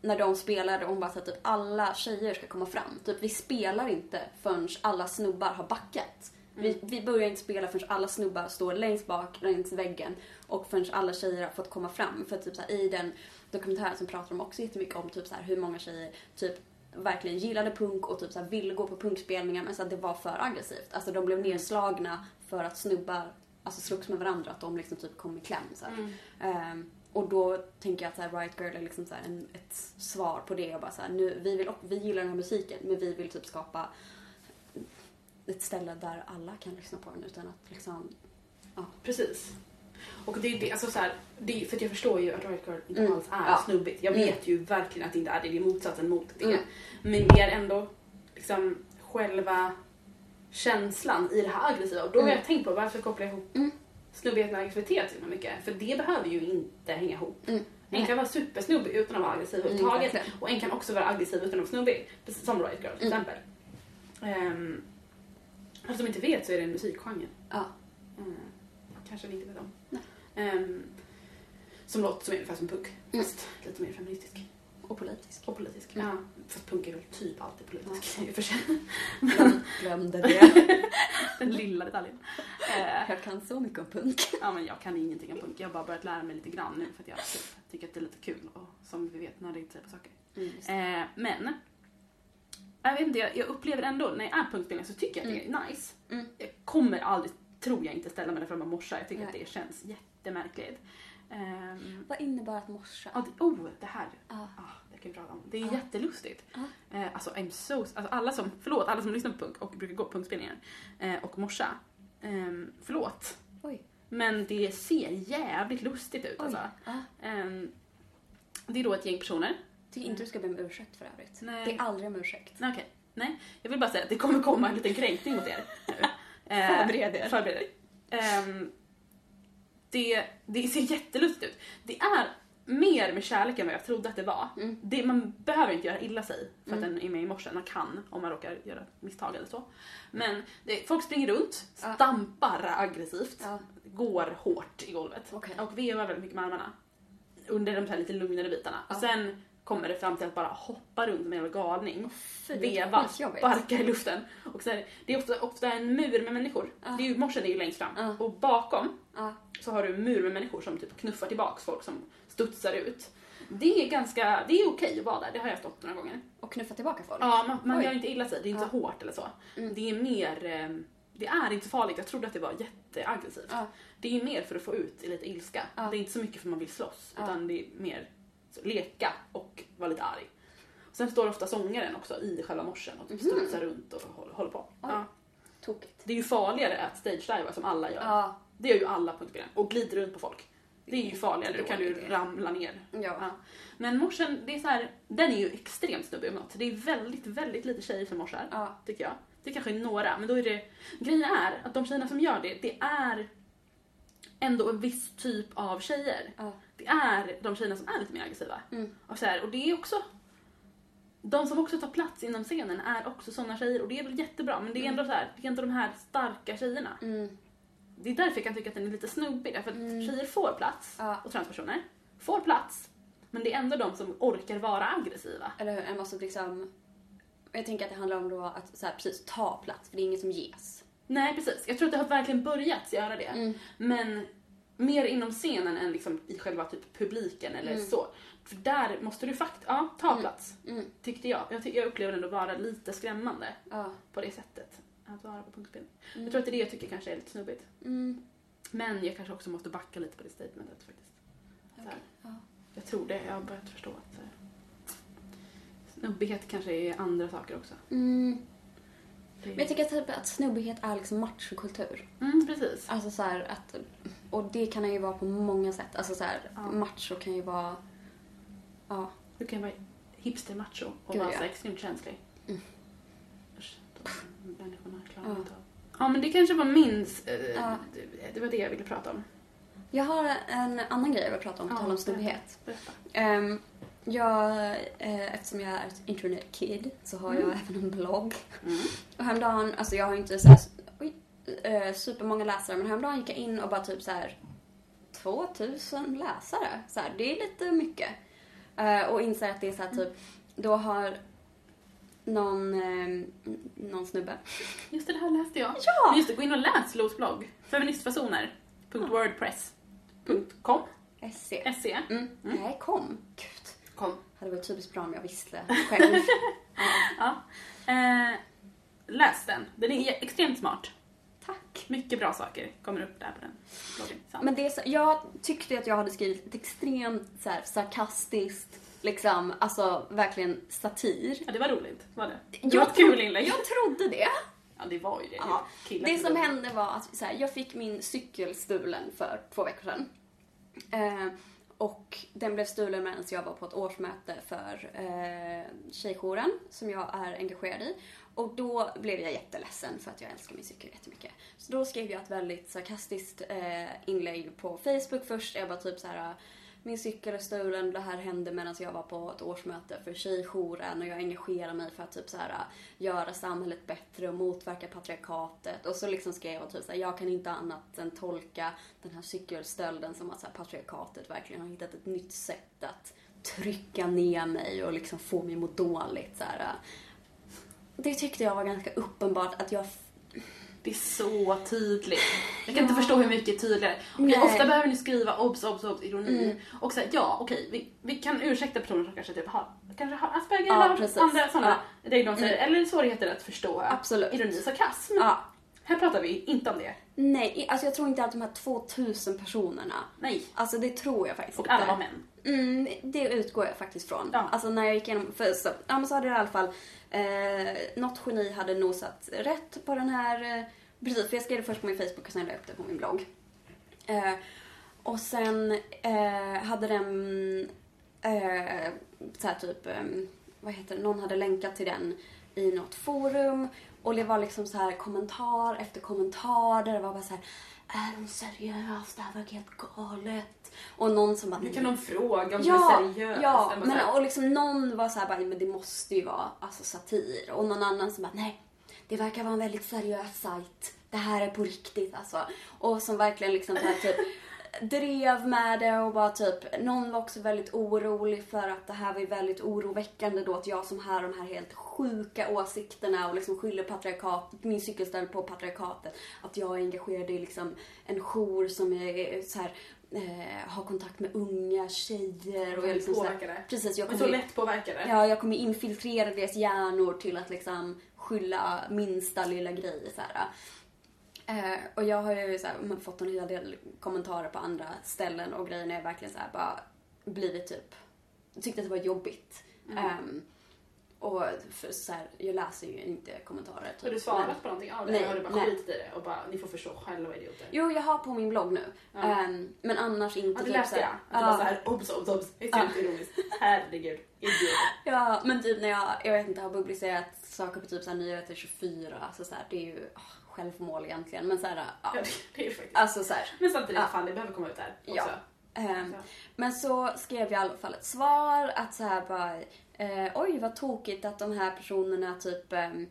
Speaker 2: när de spelade och hon bara att typ alla tjejer ska komma fram. Typ vi spelar inte förrän alla snubbar har backat. Vi, vi börjar inte spela förrän alla snubbar står längst bak, längs väggen och förrän alla tjejer har fått komma fram. För typ så här, i den dokumentären så pratar de också jättemycket om typ så här, hur många tjejer typ verkligen gillade punk och typ så här, ville gå på punkspelningar men så att det var för aggressivt. Alltså de blev nedslagna för att snubbar alltså, slogs med varandra, att de liksom typ kom i kläm. Så.
Speaker 1: Mm.
Speaker 2: Ehm, och då tänker jag att så här, Riot Girl är liksom så en, ett svar på det. Och bara så här, nu, vi, vill, vi gillar den här musiken men vi vill typ skapa ett ställe där alla kan lyssna på den utan att liksom...
Speaker 1: Precis. Och det är det, alltså så här, det för jag förstår ju att Riot Girl inte
Speaker 2: Mm.
Speaker 1: alls är
Speaker 2: Ja.
Speaker 1: snubbigt. Jag
Speaker 2: Mm.
Speaker 1: vet ju verkligen att det inte är det, det är motsatsen mot det.
Speaker 2: Mm.
Speaker 1: Men det är ändå liksom själva känslan i det här aggressiva. Och då har
Speaker 2: Mm.
Speaker 1: jag tänkt på varför kopplar jag ihop
Speaker 2: Mm.
Speaker 1: Snubbighet och aggressivitet så mycket? För det behöver ju inte hänga ihop.
Speaker 2: Mm.
Speaker 1: En kan vara supersnubbig utan att vara aggressiv
Speaker 2: Mm,
Speaker 1: överhuvudtaget.
Speaker 2: verkligen.
Speaker 1: och en kan också vara aggressiv utan att vara snubbig. Som Riot Girl till
Speaker 2: Mm.
Speaker 1: exempel. Um, för som inte vet så är det en musikgenre.
Speaker 2: Ja.
Speaker 1: Mm. Kanske ni inte vet om. Ehm, som låter som ungefär som punk,
Speaker 2: Mm.
Speaker 1: fast lite mer feministisk.
Speaker 2: Och politisk.
Speaker 1: Och politisk.
Speaker 2: Mm.
Speaker 1: Ja, fast punk är väl typ alltid politisk i och för sig.
Speaker 2: Glöm, glömde det. <laughs>
Speaker 1: Den lilla detaljen. Eh,
Speaker 2: Jag kan så mycket om punk.
Speaker 1: ja, men jag kan ingenting om punk. Jag har bara börjat lära mig lite grann nu för att jag typ, tycker att det är lite kul och som vi vet nörda in sig på saker.
Speaker 2: Mm.
Speaker 1: Eh, men, jag vet inte, jag, jag upplever ändå när jag är punkspelning så tycker jag att det är nice.
Speaker 2: Mm.
Speaker 1: Jag kommer aldrig, tror jag inte, ställa mig där framme och morsa. Jag tycker
Speaker 2: Nej.
Speaker 1: att det känns jättemärkligt. Ehm,
Speaker 2: Vad innebär att morsa?
Speaker 1: oh, det här. Ah, det kan prata om. Det är
Speaker 2: Ja.
Speaker 1: jättelustigt.
Speaker 2: Ja.
Speaker 1: Eh, alltså, I'm so, alltså alla som, förlåt, alla som lyssnar på punk och brukar gå på punkspelningar eh, och morsa. ehm, förlåt.
Speaker 2: Oj.
Speaker 1: Men det ser jävligt lustigt ut
Speaker 2: Oj.
Speaker 1: alltså. Ehm, det är då ett gäng personer.
Speaker 2: Tycker inte du ska be om ursäkt för övrigt.
Speaker 1: Nej.
Speaker 2: Det är aldrig om ursäkt.
Speaker 1: Nej, okej. Nej, jag vill bara säga att det kommer komma en liten kränkning mot er. nu. <laughs> Eh,
Speaker 2: Förbered er.
Speaker 1: Förbered er. Ehm, det, det ser jättelustigt ut. Det är mer med kärlek än vad jag trodde att det var.
Speaker 2: Mm.
Speaker 1: Det, man behöver inte göra illa sig för att
Speaker 2: Mm.
Speaker 1: den är med i morse. Man kan om man råkar göra misstag eller så. Men det, folk springer runt,
Speaker 2: Ja.
Speaker 1: stampar aggressivt,
Speaker 2: Ja.
Speaker 1: går hårt i golvet
Speaker 2: Okej.
Speaker 1: och vevar väldigt mycket med armarna. Under de här lite lugnare bitarna.
Speaker 2: Ja.
Speaker 1: Och sen kommer det fram till att bara hoppa runt med en galning.
Speaker 2: Fy, är
Speaker 1: veva, sparka i luften. Och så det är ofta, ofta en mur med människor. Det är ju, morsen är ju längst fram.
Speaker 2: Ja.
Speaker 1: Och bakom
Speaker 2: Ja.
Speaker 1: så har du en mur med människor som typ knuffar tillbaks folk som studsar ut. Det är ganska, det är okej att vara där, det har jag stått några gånger.
Speaker 2: Och knuffa tillbaka folk.
Speaker 1: Ja, man, man gör inte illa sig, det är inte så hårt eller så. Det är mer, eh, det är inte farligt, jag trodde att det var jätteaggressivt.
Speaker 2: Ja.
Speaker 1: Det är mer för att få ut lite ilska.
Speaker 2: Ja.
Speaker 1: Det är inte så mycket för att man vill slåss,
Speaker 2: Ja.
Speaker 1: utan det är mer så, leka och vara lite arg. Sen står ofta sångaren också i själva morsen och studsar runt och håller, på. Ja.
Speaker 2: Tokigt.
Speaker 1: Det är ju farligare att stage-diva som alla gör.
Speaker 2: Ja.
Speaker 1: Det gör ju alla på spelen. Och glider runt på folk. Det är ju farligare, då kan du
Speaker 2: idé.
Speaker 1: ramla ner.
Speaker 2: Ja.
Speaker 1: Men morsen, det är så här, den är ju extremt snubbig om något. Det är väldigt, väldigt lite tjejer som morsar,
Speaker 2: Ja.
Speaker 1: tycker jag. Det kanske är några, men då är det... Grejen är att de tjejerna som gör det, det är ändå en viss typ av tjejer.
Speaker 2: Ja.
Speaker 1: Det är de tjejerna som är lite mer aggressiva.
Speaker 2: Mm.
Speaker 1: Och, så här, och det är också... De som också tar plats inom scenen är också såna tjejer och det är väl jättebra men det är ändå så här, det är ändå de här starka tjejerna.
Speaker 2: Mm.
Speaker 1: Det är därför jag kan tycka att den är lite snubbig, därför att tjejer får plats,
Speaker 2: Ja.
Speaker 1: och transpersoner får plats, men det är ändå de som orkar vara aggressiva.
Speaker 2: Eller hur? En måste liksom... Jag tänker att det handlar om då att så här, precis ta plats, för det är inget som ges.
Speaker 1: Nej precis, jag tror att det har verkligen börjat göra det.
Speaker 2: Mm.
Speaker 1: Men mer inom scenen än liksom i själva typ publiken eller så. För där måste du faktiskt, ja, ta plats.
Speaker 2: Mm.
Speaker 1: Tyckte jag. Jag, jag upplever den att vara lite skrämmande
Speaker 2: Ja.
Speaker 1: på det sättet. Att vara på punktspel. Jag tror att det är det jag tycker kanske är lite snubbigt.
Speaker 2: Mm.
Speaker 1: Men jag kanske också måste backa lite på det statementet faktiskt. Här.
Speaker 2: Ja.
Speaker 1: Jag tror det, jag har börjat förstå att här, snubbighet kanske är andra saker också.
Speaker 2: Mm.
Speaker 1: Det,
Speaker 2: Men jag tycker typ att snubbighet är liksom machokultur.
Speaker 1: mm, precis.
Speaker 2: Alltså så att... Och det kan ju vara på många sätt. Alltså så här,
Speaker 1: Ja.
Speaker 2: macho kan ju vara... Ja.
Speaker 1: Du kan vara hipster-macho och
Speaker 2: Gud,
Speaker 1: vara
Speaker 2: ja.
Speaker 1: så extremt känslig.
Speaker 2: Mm.
Speaker 1: Usch, <laughs> klarar
Speaker 2: Ja.
Speaker 1: inte av. Ja, men det kanske var min... Eh,
Speaker 2: Ja.
Speaker 1: det, var det jag ville prata om.
Speaker 2: Jag har en annan grej jag vill prata om, på
Speaker 1: Ja,
Speaker 2: tal om snubbighet.
Speaker 1: Berätta.
Speaker 2: Ehm, jag, eh, eftersom jag är ett internet kid så har jag även en blogg.
Speaker 1: Mm.
Speaker 2: Och häromdagen, alltså jag har inte så här, oj, eh, supermånga läsare, men häromdagen gick jag in och bara typ så här 2000 läsare. Så här, det är lite mycket. Eh, och inser att det är så här typ, då har någon, eh, någon snubbe.
Speaker 1: Just det, det här läste jag.
Speaker 2: Ja!
Speaker 1: Just det, gå in och läs Los blogg. Feministfasoner.wordpress.com
Speaker 2: SC.
Speaker 1: SE.
Speaker 2: Mm. Nej, kom. Gud.
Speaker 1: Kom.
Speaker 2: hade varit typiskt bra om jag visste själv. <laughs>
Speaker 1: Ja. Eh, läs den. Den är extremt smart.
Speaker 2: Tack.
Speaker 1: Mycket bra saker kommer upp där på den bloggen.
Speaker 2: Men det är så, jag tyckte att jag hade skrivit ett extremt så här, sarkastiskt, liksom, alltså verkligen satir.
Speaker 1: Ja, det var roligt. Var det? Det
Speaker 2: Jag
Speaker 1: var ett kul inlägg.
Speaker 2: Jag trodde det.
Speaker 1: Ja, det var ju det.
Speaker 2: Ja. Det som hände var att så här, jag fick min cykel stulen för två veckor sedan. Eh, och den blev stulen medan jag var på ett årsmöte för eh, tjejjouren som jag är engagerad i. Och då blev jag jätteledsen för att jag älskar min cykel jättemycket. Så då skrev jag ett väldigt sarkastiskt eh, inlägg på Facebook först. Jag bara typ så här. Min cykel är stulen, det här hände medan jag var på ett årsmöte för tjejjouren och jag engagerar mig för att typ så här, äh, göra samhället bättre och motverka patriarkatet. Och så liksom skrev jag typ så här, jag kan inte annat än tolka den här cykelstölden som att så här, patriarkatet verkligen har hittat ett nytt sätt att trycka ner mig och liksom få mig att må dåligt. Så här. Äh. Det tyckte jag var ganska uppenbart att jag
Speaker 1: det är så tydligt. Jag kan
Speaker 2: Ja.
Speaker 1: inte förstå hur mycket tydligare.
Speaker 2: Nej.
Speaker 1: ofta behöver ni skriva obs, obs, obs, ironi.
Speaker 2: Mm.
Speaker 1: Och säga ja, okej, vi, vi kan ursäkta personer som kanske typ har, kanske har Asperger
Speaker 2: Ja,
Speaker 1: eller
Speaker 2: precis.
Speaker 1: andra sådana
Speaker 2: Ja.
Speaker 1: diagnoser. Eller svårigheter att förstå
Speaker 2: Absolut.
Speaker 1: ironi och sarkasm.
Speaker 2: Ja.
Speaker 1: Här pratar vi inte om det.
Speaker 2: Nej, alltså jag tror inte att de här 2000 personerna,
Speaker 1: Nej.
Speaker 2: alltså det tror jag faktiskt
Speaker 1: Och alla var män.
Speaker 2: Mm, det utgår jag faktiskt från.
Speaker 1: Ja.
Speaker 2: Alltså när jag gick igenom, för så, ja men så hade det i alla fall, eh, något geni hade nosat rätt på den här, eh, precis för jag skrev det först på min Facebook och sen la jag upp det på min blogg. Eh, och sen eh, hade den, eh, så här typ, eh, vad heter det, någon hade länkat till den i något forum och det var liksom så här kommentar efter kommentar där det var bara så här är hon seriös? Det här verkar helt galet. Och någon som bara
Speaker 1: Hur kan de fråga om
Speaker 2: Ja,
Speaker 1: du är seriös?
Speaker 2: ja men och liksom någon var så här bara, men det måste ju vara alltså, satir. Och någon annan som bara, nej, det verkar vara en väldigt seriös sajt. Det här är på riktigt alltså. Och som verkligen liksom här, typ, <laughs> drev med det och bara typ, någon var också väldigt orolig för att det här var ju väldigt oroväckande då att jag som har de här helt sjuka åsikterna och liksom skyller patriarkat, min cykelställ på patriarkatet. Att jag är engagerad i liksom en jour som är så här, eh, har kontakt med unga tjejer. Och jag liksom
Speaker 1: Påverkade.
Speaker 2: precis, jag
Speaker 1: Men
Speaker 2: kommer,
Speaker 1: så lätt påverkade.
Speaker 2: ja, jag kommer infiltrera deras hjärnor till att liksom skylla minsta lilla grej. Så här. Eh, och jag har ju så här, fått en hel del kommentarer på andra ställen och grejen är verkligen så här, bara blivit typ, tyckte att det var jobbigt.
Speaker 1: Mm.
Speaker 2: Ehm, och för, så här, jag läser ju inte kommentarer. Typ.
Speaker 1: Har du svarat
Speaker 2: Men-
Speaker 1: på någonting av det?
Speaker 2: Nej,
Speaker 1: har du bara
Speaker 2: nej.
Speaker 1: skitit i det och bara, ni får förstå själva idioter?
Speaker 2: Jo, jag har på min blogg nu.
Speaker 1: Ja.
Speaker 2: Ehm, men annars inte
Speaker 1: Ja, det
Speaker 2: typ
Speaker 1: läste
Speaker 2: så
Speaker 1: jag. Att det var såhär, obs, obs, obs. Extremt ironiskt. Herregud. Idiot. <laughs>
Speaker 2: Ja, men typ när jag, jag vet inte, har publicerat saker på typ så här nyheter 24, alltså så här, det är ju oh, självmål egentligen. Men så här, ja.
Speaker 1: Ja, det, det är det faktiskt.
Speaker 2: Alltså så här,
Speaker 1: Men samtidigt,
Speaker 2: Ja.
Speaker 1: fan det behöver komma ut där också.
Speaker 2: Ja. ehm,
Speaker 1: Så.
Speaker 2: Men så skrev jag i alla fall ett svar att så här bara, eh, oj vad tokigt att de här personerna typ ehm,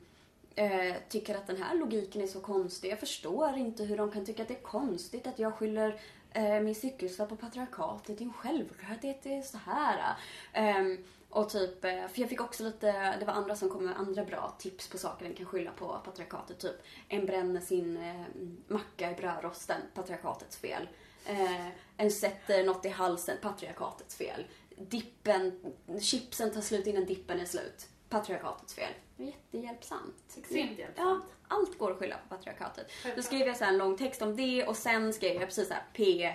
Speaker 2: eh, tycker att den här logiken är så konstig. Jag förstår inte hur de kan tycka att det är konstigt att jag skyller eh, min cykelstav på patriarkatet. Det är en självklarhet, det är så här. Ehm, och typ, eh, för jag fick också lite, det var andra som kom med andra bra tips på saker den kan skylla på patriarkatet. Typ, en bränner sin eh, macka i brödrosten, patriarkatets fel. Eh, en sätter något i halsen, patriarkatets fel. Dippen, chipsen tar slut innan dippen är slut, patriarkatets fel. Det är jättehjälpsamt.
Speaker 1: Extremt
Speaker 2: Ja,
Speaker 1: hjälpsamt.
Speaker 2: allt går att skylla på patriarkatet. Då skrev jag så en lång text om det och sen skrev jag precis så här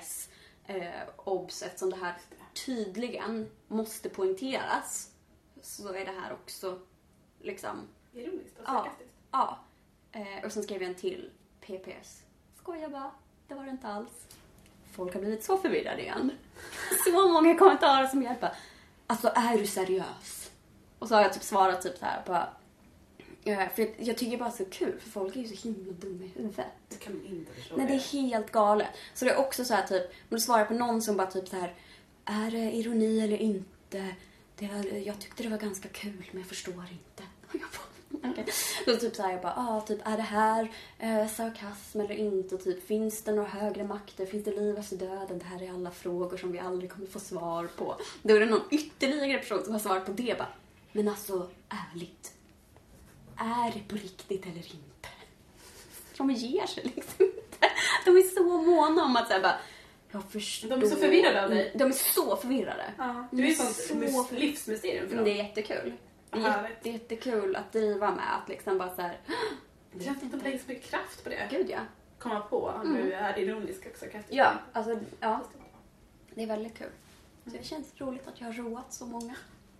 Speaker 2: PS, eh, obs, eftersom det här tydligen måste poängteras så är det här också liksom,
Speaker 1: Ironiskt och
Speaker 2: Ja.
Speaker 1: sarkastiskt.
Speaker 2: ja. Eh, och sen skrev jag en till PPS. Skojar bara, det var det inte alls. Folk har blivit så förvirrade igen. <laughs> Så många kommentarer som hjälper. Alltså, är du seriös? Och så har jag typ svarat typ så här bara, eh, för jag, jag tycker bara det är så kul, för folk är ju så himla dumma i huvudet.
Speaker 1: Det kan man inte förstå.
Speaker 2: Nej, det är helt galet. Så det är också så här typ, om du svarar på någon som bara typ så här, är det ironi eller inte? Det var, jag tyckte det var ganska kul, men jag förstår inte. Och jag bara, <laughs> okej. Så typ så här, jag bara, ah, typ, är det här eh, sarkasm eller inte? Typ, finns det några högre makter? Finns det liv efter döden? Det här är alla frågor som vi aldrig kommer få svar på. Då är det någon ytterligare person som har svarat på det bara, men alltså, ärligt. Är det på riktigt eller inte? De ger sig liksom inte. De är så måna om att säga bara, jag förstår.
Speaker 1: De är så förvirrade av dig.
Speaker 2: De är så förvirrade.
Speaker 1: Ja, du är mus-
Speaker 2: för-
Speaker 1: livsmysterium för
Speaker 2: Men det
Speaker 1: dem.
Speaker 2: är jättekul. Det är
Speaker 1: Härligt.
Speaker 2: jätte, jättekul att driva med. Att liksom bara så här,
Speaker 1: Det känns som att de lägger så mycket kraft på det.
Speaker 2: gud ja.
Speaker 1: Komma på om du är ironisk och sarkastisk.
Speaker 2: Ja, alltså ja. Det är väldigt kul. Så det känns roligt att jag har roat så många.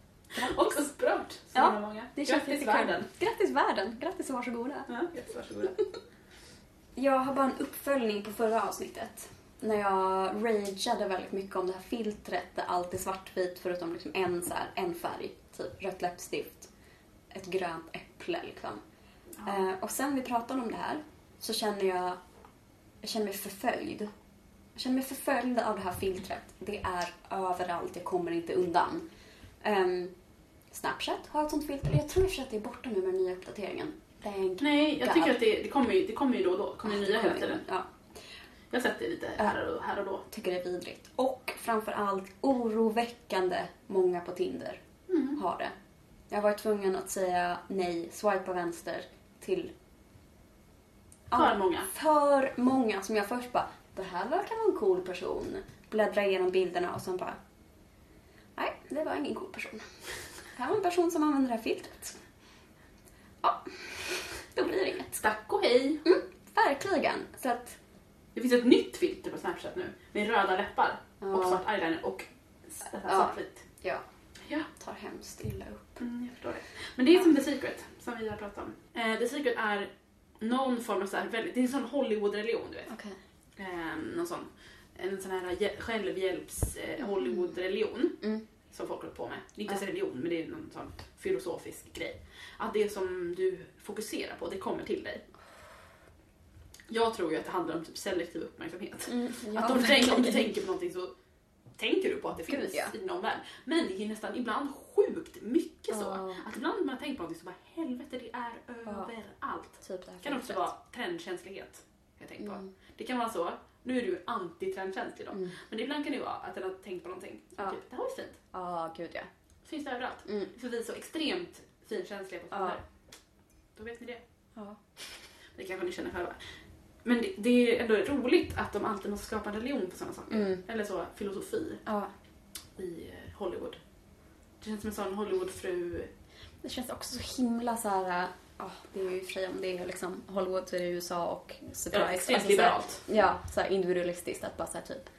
Speaker 2: <laughs>
Speaker 1: Och upprört så
Speaker 2: Ja,
Speaker 1: många.
Speaker 2: Det känns
Speaker 1: Grattis världen.
Speaker 2: Grattis världen. Grattis och varsågoda.
Speaker 1: Ja, grattis, varsågoda. <laughs>
Speaker 2: Jag har bara en uppföljning på förra avsnittet. När jag rageade väldigt mycket om det här filtret där allt är svartvitt förutom liksom en, så här, en färg. Typ rött läppstift, ett grönt äpple liksom.
Speaker 1: Ja.
Speaker 2: Eh, och sen vi pratade om det här så känner jag, jag känner mig förföljd. Jag känner mig förföljd av det här filtret. Det är överallt, jag kommer inte undan. Ehm, Snapchat har ett sånt filter. Jag tror i och för sig att det är borta nu med den nya uppdateringen. Thank
Speaker 1: Nej, jag
Speaker 2: God.
Speaker 1: tycker att det, det, kommer ju, det kommer ju då och då. Kommer ju nya hela tiden.
Speaker 2: Ja,
Speaker 1: Jag har sett det lite här och, här och då.
Speaker 2: tycker det är vidrigt. Och framförallt oroväckande många på Tinder
Speaker 1: Mm.
Speaker 2: har det. Jag har varit tvungen att säga nej, swipa vänster till
Speaker 1: För många.
Speaker 2: För många som jag först bara, det här verkar vara en cool person. Bläddra igenom bilderna och sen bara, nej, det var ingen cool person. <laughs> Det här var en person som använder det här filtret. Ja, <laughs> då blir det inget.
Speaker 1: Tack och hej!
Speaker 2: Mm, verkligen. Så att,
Speaker 1: Det finns ett nytt filter på Snapchat nu. Med röda läppar och
Speaker 2: Ja.
Speaker 1: svart eyeliner och s-
Speaker 2: Ja.
Speaker 1: svartvitt.
Speaker 2: ja,
Speaker 1: Ja.
Speaker 2: tar hemskt illa upp.
Speaker 1: Mm, jag förstår det. Men det är som The Secret, som vi har pratat om. Eh, The Secret är någon form av så här, väldigt, det är en sån Hollywood-religion, du vet.
Speaker 2: Okej.
Speaker 1: Eh, någon sån, en sån här självhjälps eh, Hollywood-religion
Speaker 2: Mm.
Speaker 1: som folk håller på med. Det är inte
Speaker 2: Ja.
Speaker 1: ens religion, men det är någon sån filosofisk grej. Att det som du fokuserar på, det kommer till dig. Jag tror ju att det handlar om typ selektiv uppmärksamhet.
Speaker 2: Mm, ja,
Speaker 1: att om du, tänker, om du
Speaker 2: verkligen.
Speaker 1: tänker på någonting så tänker du på att det
Speaker 2: Gud,
Speaker 1: finns
Speaker 2: ja.
Speaker 1: i din omvärld. Men det är nästan ibland sjukt mycket så. Att ibland när man tänker på någonting så bara helvete det är överallt.
Speaker 2: Typ det här
Speaker 1: kan också vara trendkänslighet. Jag tänker på.
Speaker 2: Mm.
Speaker 1: Det kan vara så Nu är du ju anti-trendkänslig då. Men ibland kan det vara att den har tänkt på någonting.
Speaker 2: Ja.
Speaker 1: Typ, det här var ju fint.
Speaker 2: Ja, gud ja.
Speaker 1: Finns det överallt.
Speaker 2: Mm.
Speaker 1: För vi är så extremt finkänsliga på
Speaker 2: Ja.
Speaker 1: trender. Då vet ni det.
Speaker 2: Ja.
Speaker 1: Det kanske ni känner själva. Men det, det är ändå roligt att de alltid måste skapa en religion på sådana saker.
Speaker 2: Mm.
Speaker 1: Eller så filosofi
Speaker 2: ja.
Speaker 1: i eh, Hollywood. Det känns som en sån Hollywoodfru.
Speaker 2: Det känns också så himla så här. Ja, det är ju i om det är liksom Hollywood så är det USA och surprise.
Speaker 1: Ja, extremt
Speaker 2: så här-
Speaker 1: liberalt.
Speaker 2: Ja, så här individualistiskt att bara så här typ.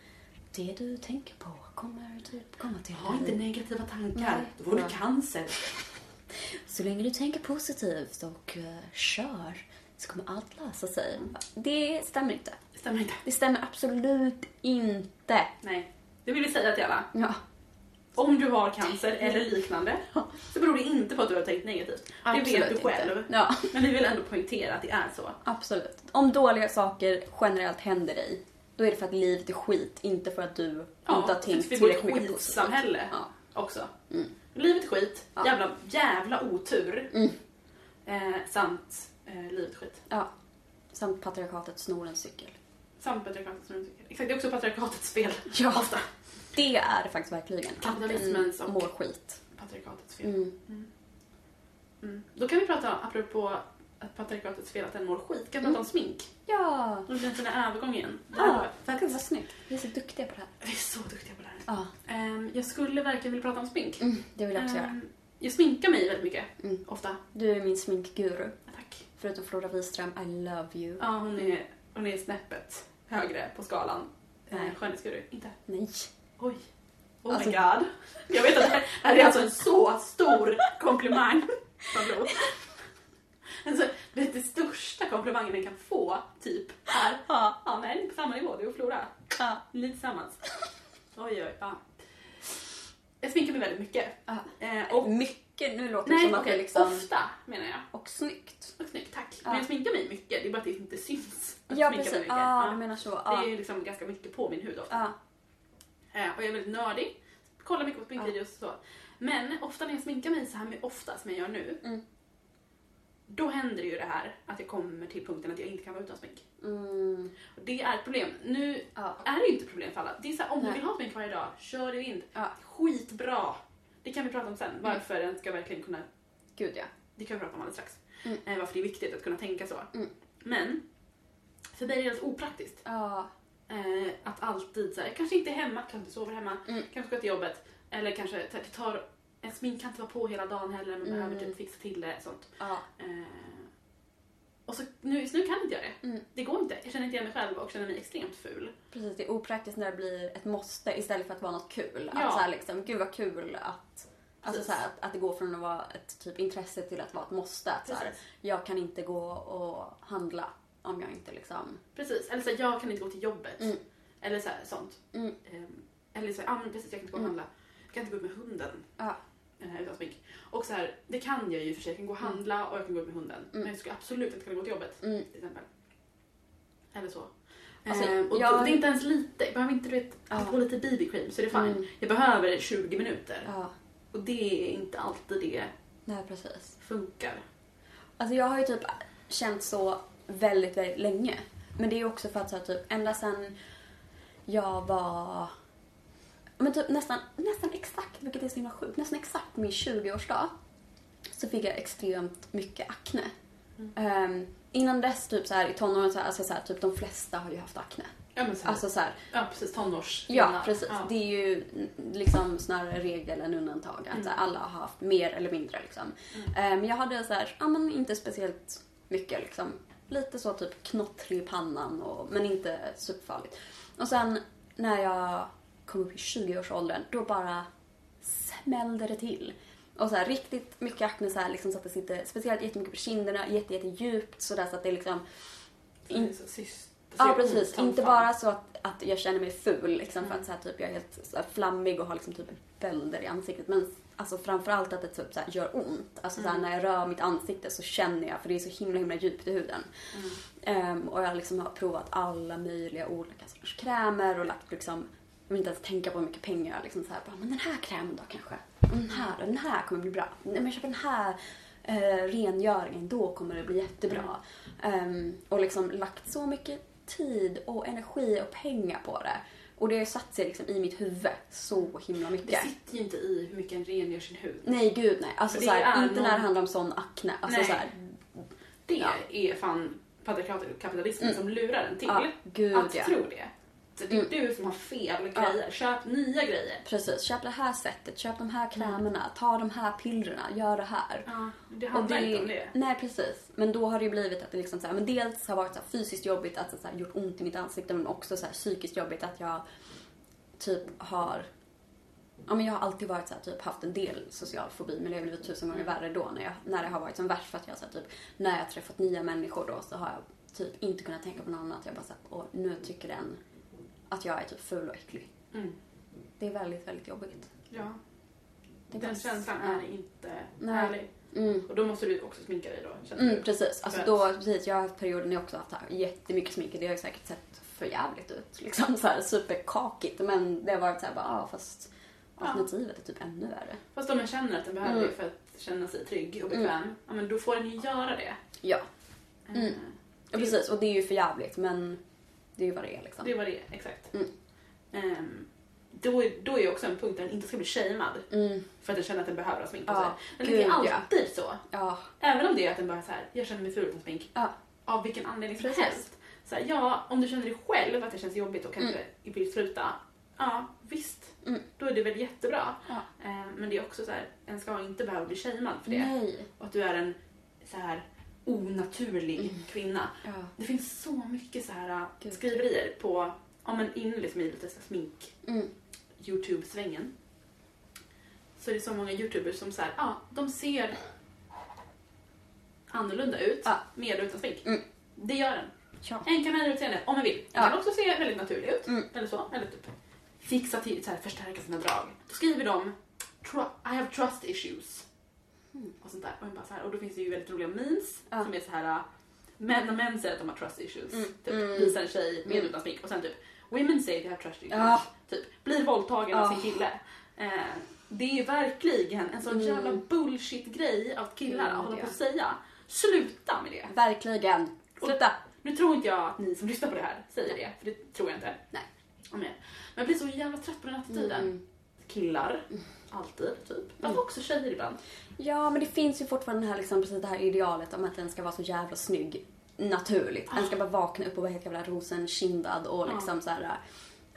Speaker 2: Det du tänker på kommer typ komma till
Speaker 1: Ha inte negativa tankar,
Speaker 2: Nej.
Speaker 1: då får du cancer. <laughs>
Speaker 2: Så länge du tänker positivt och eh, kör så kommer allt lösa sig. Det stämmer inte.
Speaker 1: Det stämmer inte.
Speaker 2: Det stämmer absolut inte.
Speaker 1: Nej. Det vill vi säga till alla.
Speaker 2: Ja,
Speaker 1: Om du har cancer eller liknande så beror det inte på att du har tänkt negativt. Det
Speaker 2: absolut
Speaker 1: vet du själv.
Speaker 2: inte. Ja,
Speaker 1: Men vi vill ändå poängtera att det är så.
Speaker 2: absolut. Om dåliga saker generellt händer dig, då är det för att livet är skit, inte för att du inte har tänkt tillräckligt mycket positivt.
Speaker 1: skitsamhälle
Speaker 2: Ja.
Speaker 1: också.
Speaker 2: Mm.
Speaker 1: Livet är skit,
Speaker 2: Ja.
Speaker 1: jävla, jävla otur.
Speaker 2: Mm.
Speaker 1: Eh, samt eh, livet skit.
Speaker 2: ja. Samt patriarkatet snor en cykel.
Speaker 1: Samt patriarkatets cykel. Exakt, det är också patriarkatets fel.
Speaker 2: Ja.
Speaker 1: Ofta.
Speaker 2: Det är det faktiskt verkligen.
Speaker 1: Kapitalismens och-
Speaker 2: mår skit.
Speaker 1: Patriarkatets fel.
Speaker 2: Mm.
Speaker 1: Mm. Då kan vi prata, apropå att patriarkatets fel, att den mår skit, kan vi
Speaker 2: Mm.
Speaker 1: prata om smink.
Speaker 2: Ja!
Speaker 1: Nu blir det en övergång igen.
Speaker 2: Ja, Gud vad snyggt. Vi är så duktiga på det här.
Speaker 1: vi är så duktiga på det här.
Speaker 2: Ja,
Speaker 1: Ehm, jag skulle verkligen vilja prata om smink.
Speaker 2: mm, det vill jag också göra.
Speaker 1: Ehm, jag sminkar mig väldigt mycket,
Speaker 2: Mm.
Speaker 1: ofta.
Speaker 2: Du är min sminkguru. Förutom Flora Wiström, I love you.
Speaker 1: Ja, hon är, hon är snäppet högre på skalan.
Speaker 2: Nej.
Speaker 1: Eh, Skönhetsguru. Inte?
Speaker 2: Nej.
Speaker 1: Oj. Oh
Speaker 2: Alltså-
Speaker 1: my god. Jag vet att det här, är alltså en så stor komplimang från. Alltså, det är det största komplimangen en kan få, typ, är
Speaker 2: Ja.
Speaker 1: ja, är på samma nivå, du och Flora.
Speaker 2: Ja.
Speaker 1: Ni tillsammans. Oj, oj, ja. Jag sminkar mig väldigt mycket.
Speaker 2: Ja.
Speaker 1: Eh, och,
Speaker 2: Mycket, nu låter det
Speaker 1: nej,
Speaker 2: som att det är liksom...
Speaker 1: ofta menar jag.
Speaker 2: Och snyggt.
Speaker 1: Och snyggt, tack.
Speaker 2: Ja.
Speaker 1: Men jag sminkar mig mycket, det är bara att det inte syns. Att
Speaker 2: Ja,
Speaker 1: jag sminkar mig
Speaker 2: precis.
Speaker 1: mycket.
Speaker 2: Ja, menar så.
Speaker 1: Det
Speaker 2: Ja.
Speaker 1: är liksom ganska mycket på min hud ofta.
Speaker 2: Ja.
Speaker 1: Eh, och jag är väldigt nördig. Kollar mycket på sminkvideos och så. Men ofta när jag sminkar mig så här ofta som jag gör nu.
Speaker 2: Mm.
Speaker 1: Då händer ju det här att jag kommer till punkten att jag inte kan vara utan smink.
Speaker 2: Mm.
Speaker 1: Det är ett problem. Nu är det ju inte ett problem för alla. Det är så här, om du vill ha smink varje dag, kör i vind.
Speaker 2: Ja.
Speaker 1: Skitbra! Det kan vi prata om sen. Varför den ska verkligen kunna...
Speaker 2: Gud ja.
Speaker 1: Det kan vi prata om alldeles strax.
Speaker 2: Mm.
Speaker 1: Eh, varför det är viktigt att kunna tänka så.
Speaker 2: Mm.
Speaker 1: Men för mig är det helt opraktiskt.
Speaker 2: Ja.
Speaker 1: Eh, att alltid så här, jag kanske inte hemma, kanske inte sover hemma,
Speaker 2: Mm.
Speaker 1: kanske ska till jobbet. Eller kanske det tar, en smink kan inte vara på hela dagen heller, man
Speaker 2: Mm.
Speaker 1: behöver typ fixa till det. Sånt.
Speaker 2: Ja.
Speaker 1: Eh, och så nu, just nu kan inte jag det.
Speaker 2: Mm.
Speaker 1: Det går inte. Jag känner inte igen mig själv och känner mig extremt ful.
Speaker 2: Precis, det är opraktiskt när det blir ett måste istället för att vara något kul.
Speaker 1: Ja.
Speaker 2: Att så här liksom, gud vad kul att Alltså så här, att, att det går från att vara ett typ intresse till att vara ett måste. Att så här, jag kan inte gå och handla om jag inte liksom...
Speaker 1: Precis. Eller så här, jag kan inte gå till jobbet.
Speaker 2: Mm.
Speaker 1: Eller så här, sånt.
Speaker 2: Mm.
Speaker 1: Ehm, eller så ja men precis, jag kan inte gå och
Speaker 2: Mm.
Speaker 1: handla. Jag kan inte gå ut med hunden
Speaker 2: Ja.
Speaker 1: Eh, utan smink. Och så här, det kan jag ju för sig. Jag kan gå och handla och jag kan gå ut med hunden. Men jag skulle absolut inte kunna gå till jobbet.
Speaker 2: Mm.
Speaker 1: till exempel. Eller så.
Speaker 2: Alltså,
Speaker 1: Ehm, och
Speaker 2: jag-
Speaker 1: då, det är inte ens lite. Jag behöver inte du vet,
Speaker 2: Ja.
Speaker 1: på lite BB-cream så är det fine.
Speaker 2: Mm.
Speaker 1: Jag behöver 20 minuter.
Speaker 2: Ja,
Speaker 1: Och det är inte alltid det
Speaker 2: nej precis.
Speaker 1: funkar.
Speaker 2: Alltså jag har ju typ känt så väldigt, väldigt länge. Men det är också för att så här, typ ända sen jag var men typ nästan, nästan exakt, vilket är så himla sjukt, nästan exakt min 20-årsdag så fick jag extremt mycket akne. Ehm, innan dess, typ så här, i tonåren, så här, alltså, så här, typ de flesta har ju haft akne.
Speaker 1: Ja, men så
Speaker 2: Alltså så här,
Speaker 1: ja precis. Tonårs.
Speaker 2: Ja, precis.
Speaker 1: Ja.
Speaker 2: Det är ju liksom snarare regel än undantag. Att här, alla har haft mer eller mindre. Liksom. Eh, Men jag hade så här, ja, men inte speciellt mycket. Liksom. Lite så typ knottrig i pannan, och, men inte superfarligt. Och sen när jag kom upp i 20-årsåldern, då bara smällde det till. Och så här, riktigt mycket akne så här, liksom, så att det sitter speciellt jättemycket på kinderna, jätte, jättedjupt så där så att det liksom
Speaker 1: Så är så det
Speaker 2: Ja precis, inte bara så att, att jag känner mig ful liksom, för
Speaker 1: Mm.
Speaker 2: att så här, typ, jag är helt så här, flammig och har liksom, typ bölder i ansiktet. Men alltså, framförallt att det typ, så här, gör ont. Alltså, så
Speaker 1: Mm.
Speaker 2: när jag rör mitt ansikte så känner jag, för det är så himla himla djupt i huden.
Speaker 1: Mm.
Speaker 2: Ehm, och jag liksom har provat alla möjliga olika sorters krämer och lagt liksom, vill inte ens tänka på hur mycket pengar jag liksom så här, bara, men den här krämen då kanske? Den här då? Den här kommer bli bra. Men jag köper den här eh, rengöringen, då kommer det bli jättebra. Ehm, och liksom lagt så mycket tid och energi och pengar på det. Och det har satt sig liksom i mitt huvud så himla
Speaker 1: Det
Speaker 2: mycket.
Speaker 1: sitter ju inte i hur mycket en rengör sin hud.
Speaker 2: Nej, gud nej. Alltså så
Speaker 1: det
Speaker 2: här,
Speaker 1: är
Speaker 2: inte
Speaker 1: någon-
Speaker 2: när det handlar om sån akne. Alltså
Speaker 1: Nej.
Speaker 2: så här,
Speaker 1: Det
Speaker 2: Ja.
Speaker 1: är fan patriarkatet och kapitalismen som lurar en till
Speaker 2: ja, gud
Speaker 1: att
Speaker 2: ja.
Speaker 1: tro det. Det är du som har fel grejer. Köp nya grejer.
Speaker 2: Precis, köp det här sättet, köp de här krämerna, ta de här pillerna, gör det här.
Speaker 1: Ja, det handlar inte om det.
Speaker 2: Nej precis. Men då har det ju blivit att det liksom så här, men dels har varit så fysiskt jobbigt att det här gjort ont i mitt ansikte men också så här psykiskt jobbigt att jag typ har Ja, men jag har alltid varit så här, typ haft en del social fobi men det har blivit tusen gånger värre då när, jag, när det har varit som värst för att jag så här, typ när jag har träffat nya människor då så har jag typ inte kunnat tänka på något annat. Jag bara så här, och nu tycker den att jag är typ ful och äcklig.
Speaker 1: Mm.
Speaker 2: Det är väldigt, väldigt jobbigt.
Speaker 1: Ja,
Speaker 2: Det
Speaker 1: den
Speaker 2: bara-
Speaker 1: känslan
Speaker 2: ja.
Speaker 1: är inte
Speaker 2: Nej.
Speaker 1: härlig.
Speaker 2: Mm.
Speaker 1: Och då måste du också sminka dig då,
Speaker 2: Mm, precis. Alltså då, precis. Jag har haft perioder när jag också haft här jättemycket smink. Det har säkert sett för jävligt ut. Liksom så här superkakigt. Men det har varit så här bara, ja fast
Speaker 1: Ja.
Speaker 2: alternativet är typ ännu värre.
Speaker 1: Fast om man känner att den behöver
Speaker 2: Mm.
Speaker 1: det för att känna sig trygg och bekväm, ja men då får den ju göra det.
Speaker 2: Ja, Mm.
Speaker 1: Eh,
Speaker 2: ja precis. Och det är ju för jävligt men det är ju vad det är liksom.
Speaker 1: Det var det, exakt.
Speaker 2: Mm.
Speaker 1: Ehm, då, är- då är ju också en punkt där den inte ska bli shamead
Speaker 2: Mm,
Speaker 1: för att den känner att den behöver ha smink på sig. Men det är
Speaker 2: gud, ja.
Speaker 1: alltid så.
Speaker 2: ja.
Speaker 1: Även om det är att den bara så här, jag känner mig ful utan smink.
Speaker 2: Ja.
Speaker 1: Av vilken anledning som
Speaker 2: Precis.
Speaker 1: helst. Så här, ja, om du känner dig själv att det känns jobbigt och kanske vill sluta. Ja, visst.
Speaker 2: Mm.
Speaker 1: Då är det väl jättebra. Ehm, men det är också så här, en ska inte behöva bli shamead för det.
Speaker 2: Nej.
Speaker 1: Och att du är en så här onaturlig kvinna.
Speaker 2: Ja.
Speaker 1: Det finns så mycket så här äh,
Speaker 2: Gud.
Speaker 1: skriverier på, ja men inne liksom i lite så smink
Speaker 2: Mm.
Speaker 1: Youtube-svängen. Så är det så många Youtubers som så här, ja, de ser annorlunda ut
Speaker 2: Ja.
Speaker 1: med och utan smink.
Speaker 2: Mm.
Speaker 1: Det gör den.
Speaker 2: Ja.
Speaker 1: En kan ändra utseende om man vill. Den
Speaker 2: Ja.
Speaker 1: kan också se väldigt naturlig ut.
Speaker 2: Mm.
Speaker 1: Eller så. Eller typ fixa till, så här, förstärka sina drag. Då skriver de "Tru- I have trust issues. Och sånt där. Och, bara så här, och då finns det ju väldigt roliga memes
Speaker 2: Ja.
Speaker 1: som är så här äh, män och män säger att de har trust issues.
Speaker 2: Mm.
Speaker 1: Typ
Speaker 2: Mm.
Speaker 1: visar en tjej med
Speaker 2: Mm.
Speaker 1: utan smink och sen typ women say they have trust issues.
Speaker 2: Ja.
Speaker 1: Typ blir våldtagen av
Speaker 2: Ja.
Speaker 1: sin kille. Eh, det är verkligen en sån
Speaker 2: Mm.
Speaker 1: jävla bullshit-grej att killar
Speaker 2: Gud,
Speaker 1: håller på att säga. Sluta med det!
Speaker 2: Verkligen. Sluta.
Speaker 1: Nu tror inte jag att ni som lyssnar på det här säger det, för det tror jag inte.
Speaker 2: Nej.
Speaker 1: Men jag blir så jävla trött på den attityden.
Speaker 2: Mm.
Speaker 1: Killar, alltid typ. Fast också tjejer ibland.
Speaker 2: Ja, men det finns ju fortfarande här, liksom, precis det här idealet om att den ska vara så jävla snygg naturligt. Den ska bara vakna upp och vara helt jävla rosenkindad och
Speaker 1: Ja.
Speaker 2: liksom så här.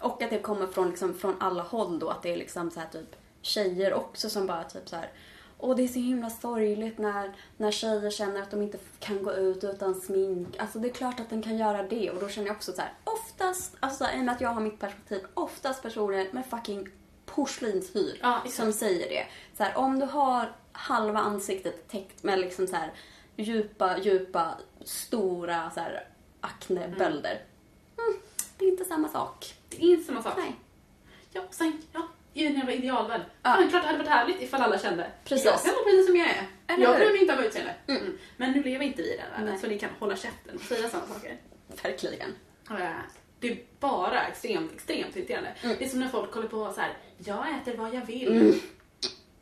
Speaker 2: Och att det kommer från, liksom, från alla håll då. Att det är liksom så här typ tjejer också som bara typ så här. Och det är så himla sorgligt när, när tjejer känner att de inte kan gå ut utan smink. Alltså det är klart att den kan göra det och då känner jag också så här. Oftast, alltså i och med att jag har mitt perspektiv, oftast personer med fucking porslinshyr
Speaker 1: Ja,
Speaker 2: som säger det. Så här, om du har halva ansiktet täckt med liksom så här djupa, djupa, stora så här aknebölder. Mm, det är inte samma sak.
Speaker 1: Det är inte samma sak.
Speaker 2: Nej.
Speaker 1: Ja, sen, ja, i en jävla idealvärld.
Speaker 2: Ja.
Speaker 1: Fan, klart det hade varit härligt ifall alla kände.
Speaker 2: Precis.
Speaker 1: Jag kan vara precis som jag är.
Speaker 2: Eller
Speaker 1: jag behöver inte ha mitt utseende. Mm. Men nu lever inte vi i den världen
Speaker 2: Nej.
Speaker 1: så ni kan hålla käften och säga sådana saker.
Speaker 2: Verkligen.
Speaker 1: Eh, Det är bara extremt, extremt irriterande.
Speaker 2: Mm.
Speaker 1: Det är som när folk håller på så här. jag äter vad jag vill.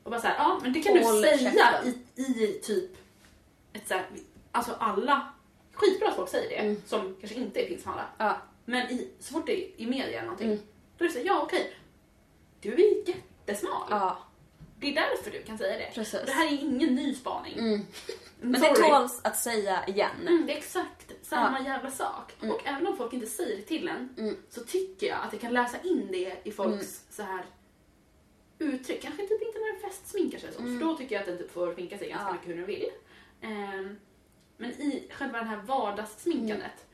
Speaker 1: Och bara så här, ja men det kan
Speaker 2: Håll
Speaker 1: du säga i, i typ ett så här, alltså alla, skitbra att folk säger det,
Speaker 2: Mm.
Speaker 1: som kanske inte finns för alla.
Speaker 2: Ja.
Speaker 1: Men i, så fort det är i media eller någonting,
Speaker 2: Mm.
Speaker 1: då är det så här, ja okej, du är jättesmal.
Speaker 2: Ja.
Speaker 1: Det är därför du kan säga det.
Speaker 2: Precis.
Speaker 1: Och det här är ingen ny spaning.
Speaker 2: Mm. Men
Speaker 1: Sorry.
Speaker 2: det tåls att säga igen.
Speaker 1: Mm, det är exakt samma jävla sak. Och även om folk inte säger det till en
Speaker 2: Mm.
Speaker 1: så tycker jag att jag kan läsa in det i folks så här uttryck. Kanske typ inte när den festsminkar sig så, för då tycker jag att den typ får sminka sig ganska
Speaker 2: Ja.
Speaker 1: mycket hur den vill. Ehm, men i själva det här vardagssminkandet,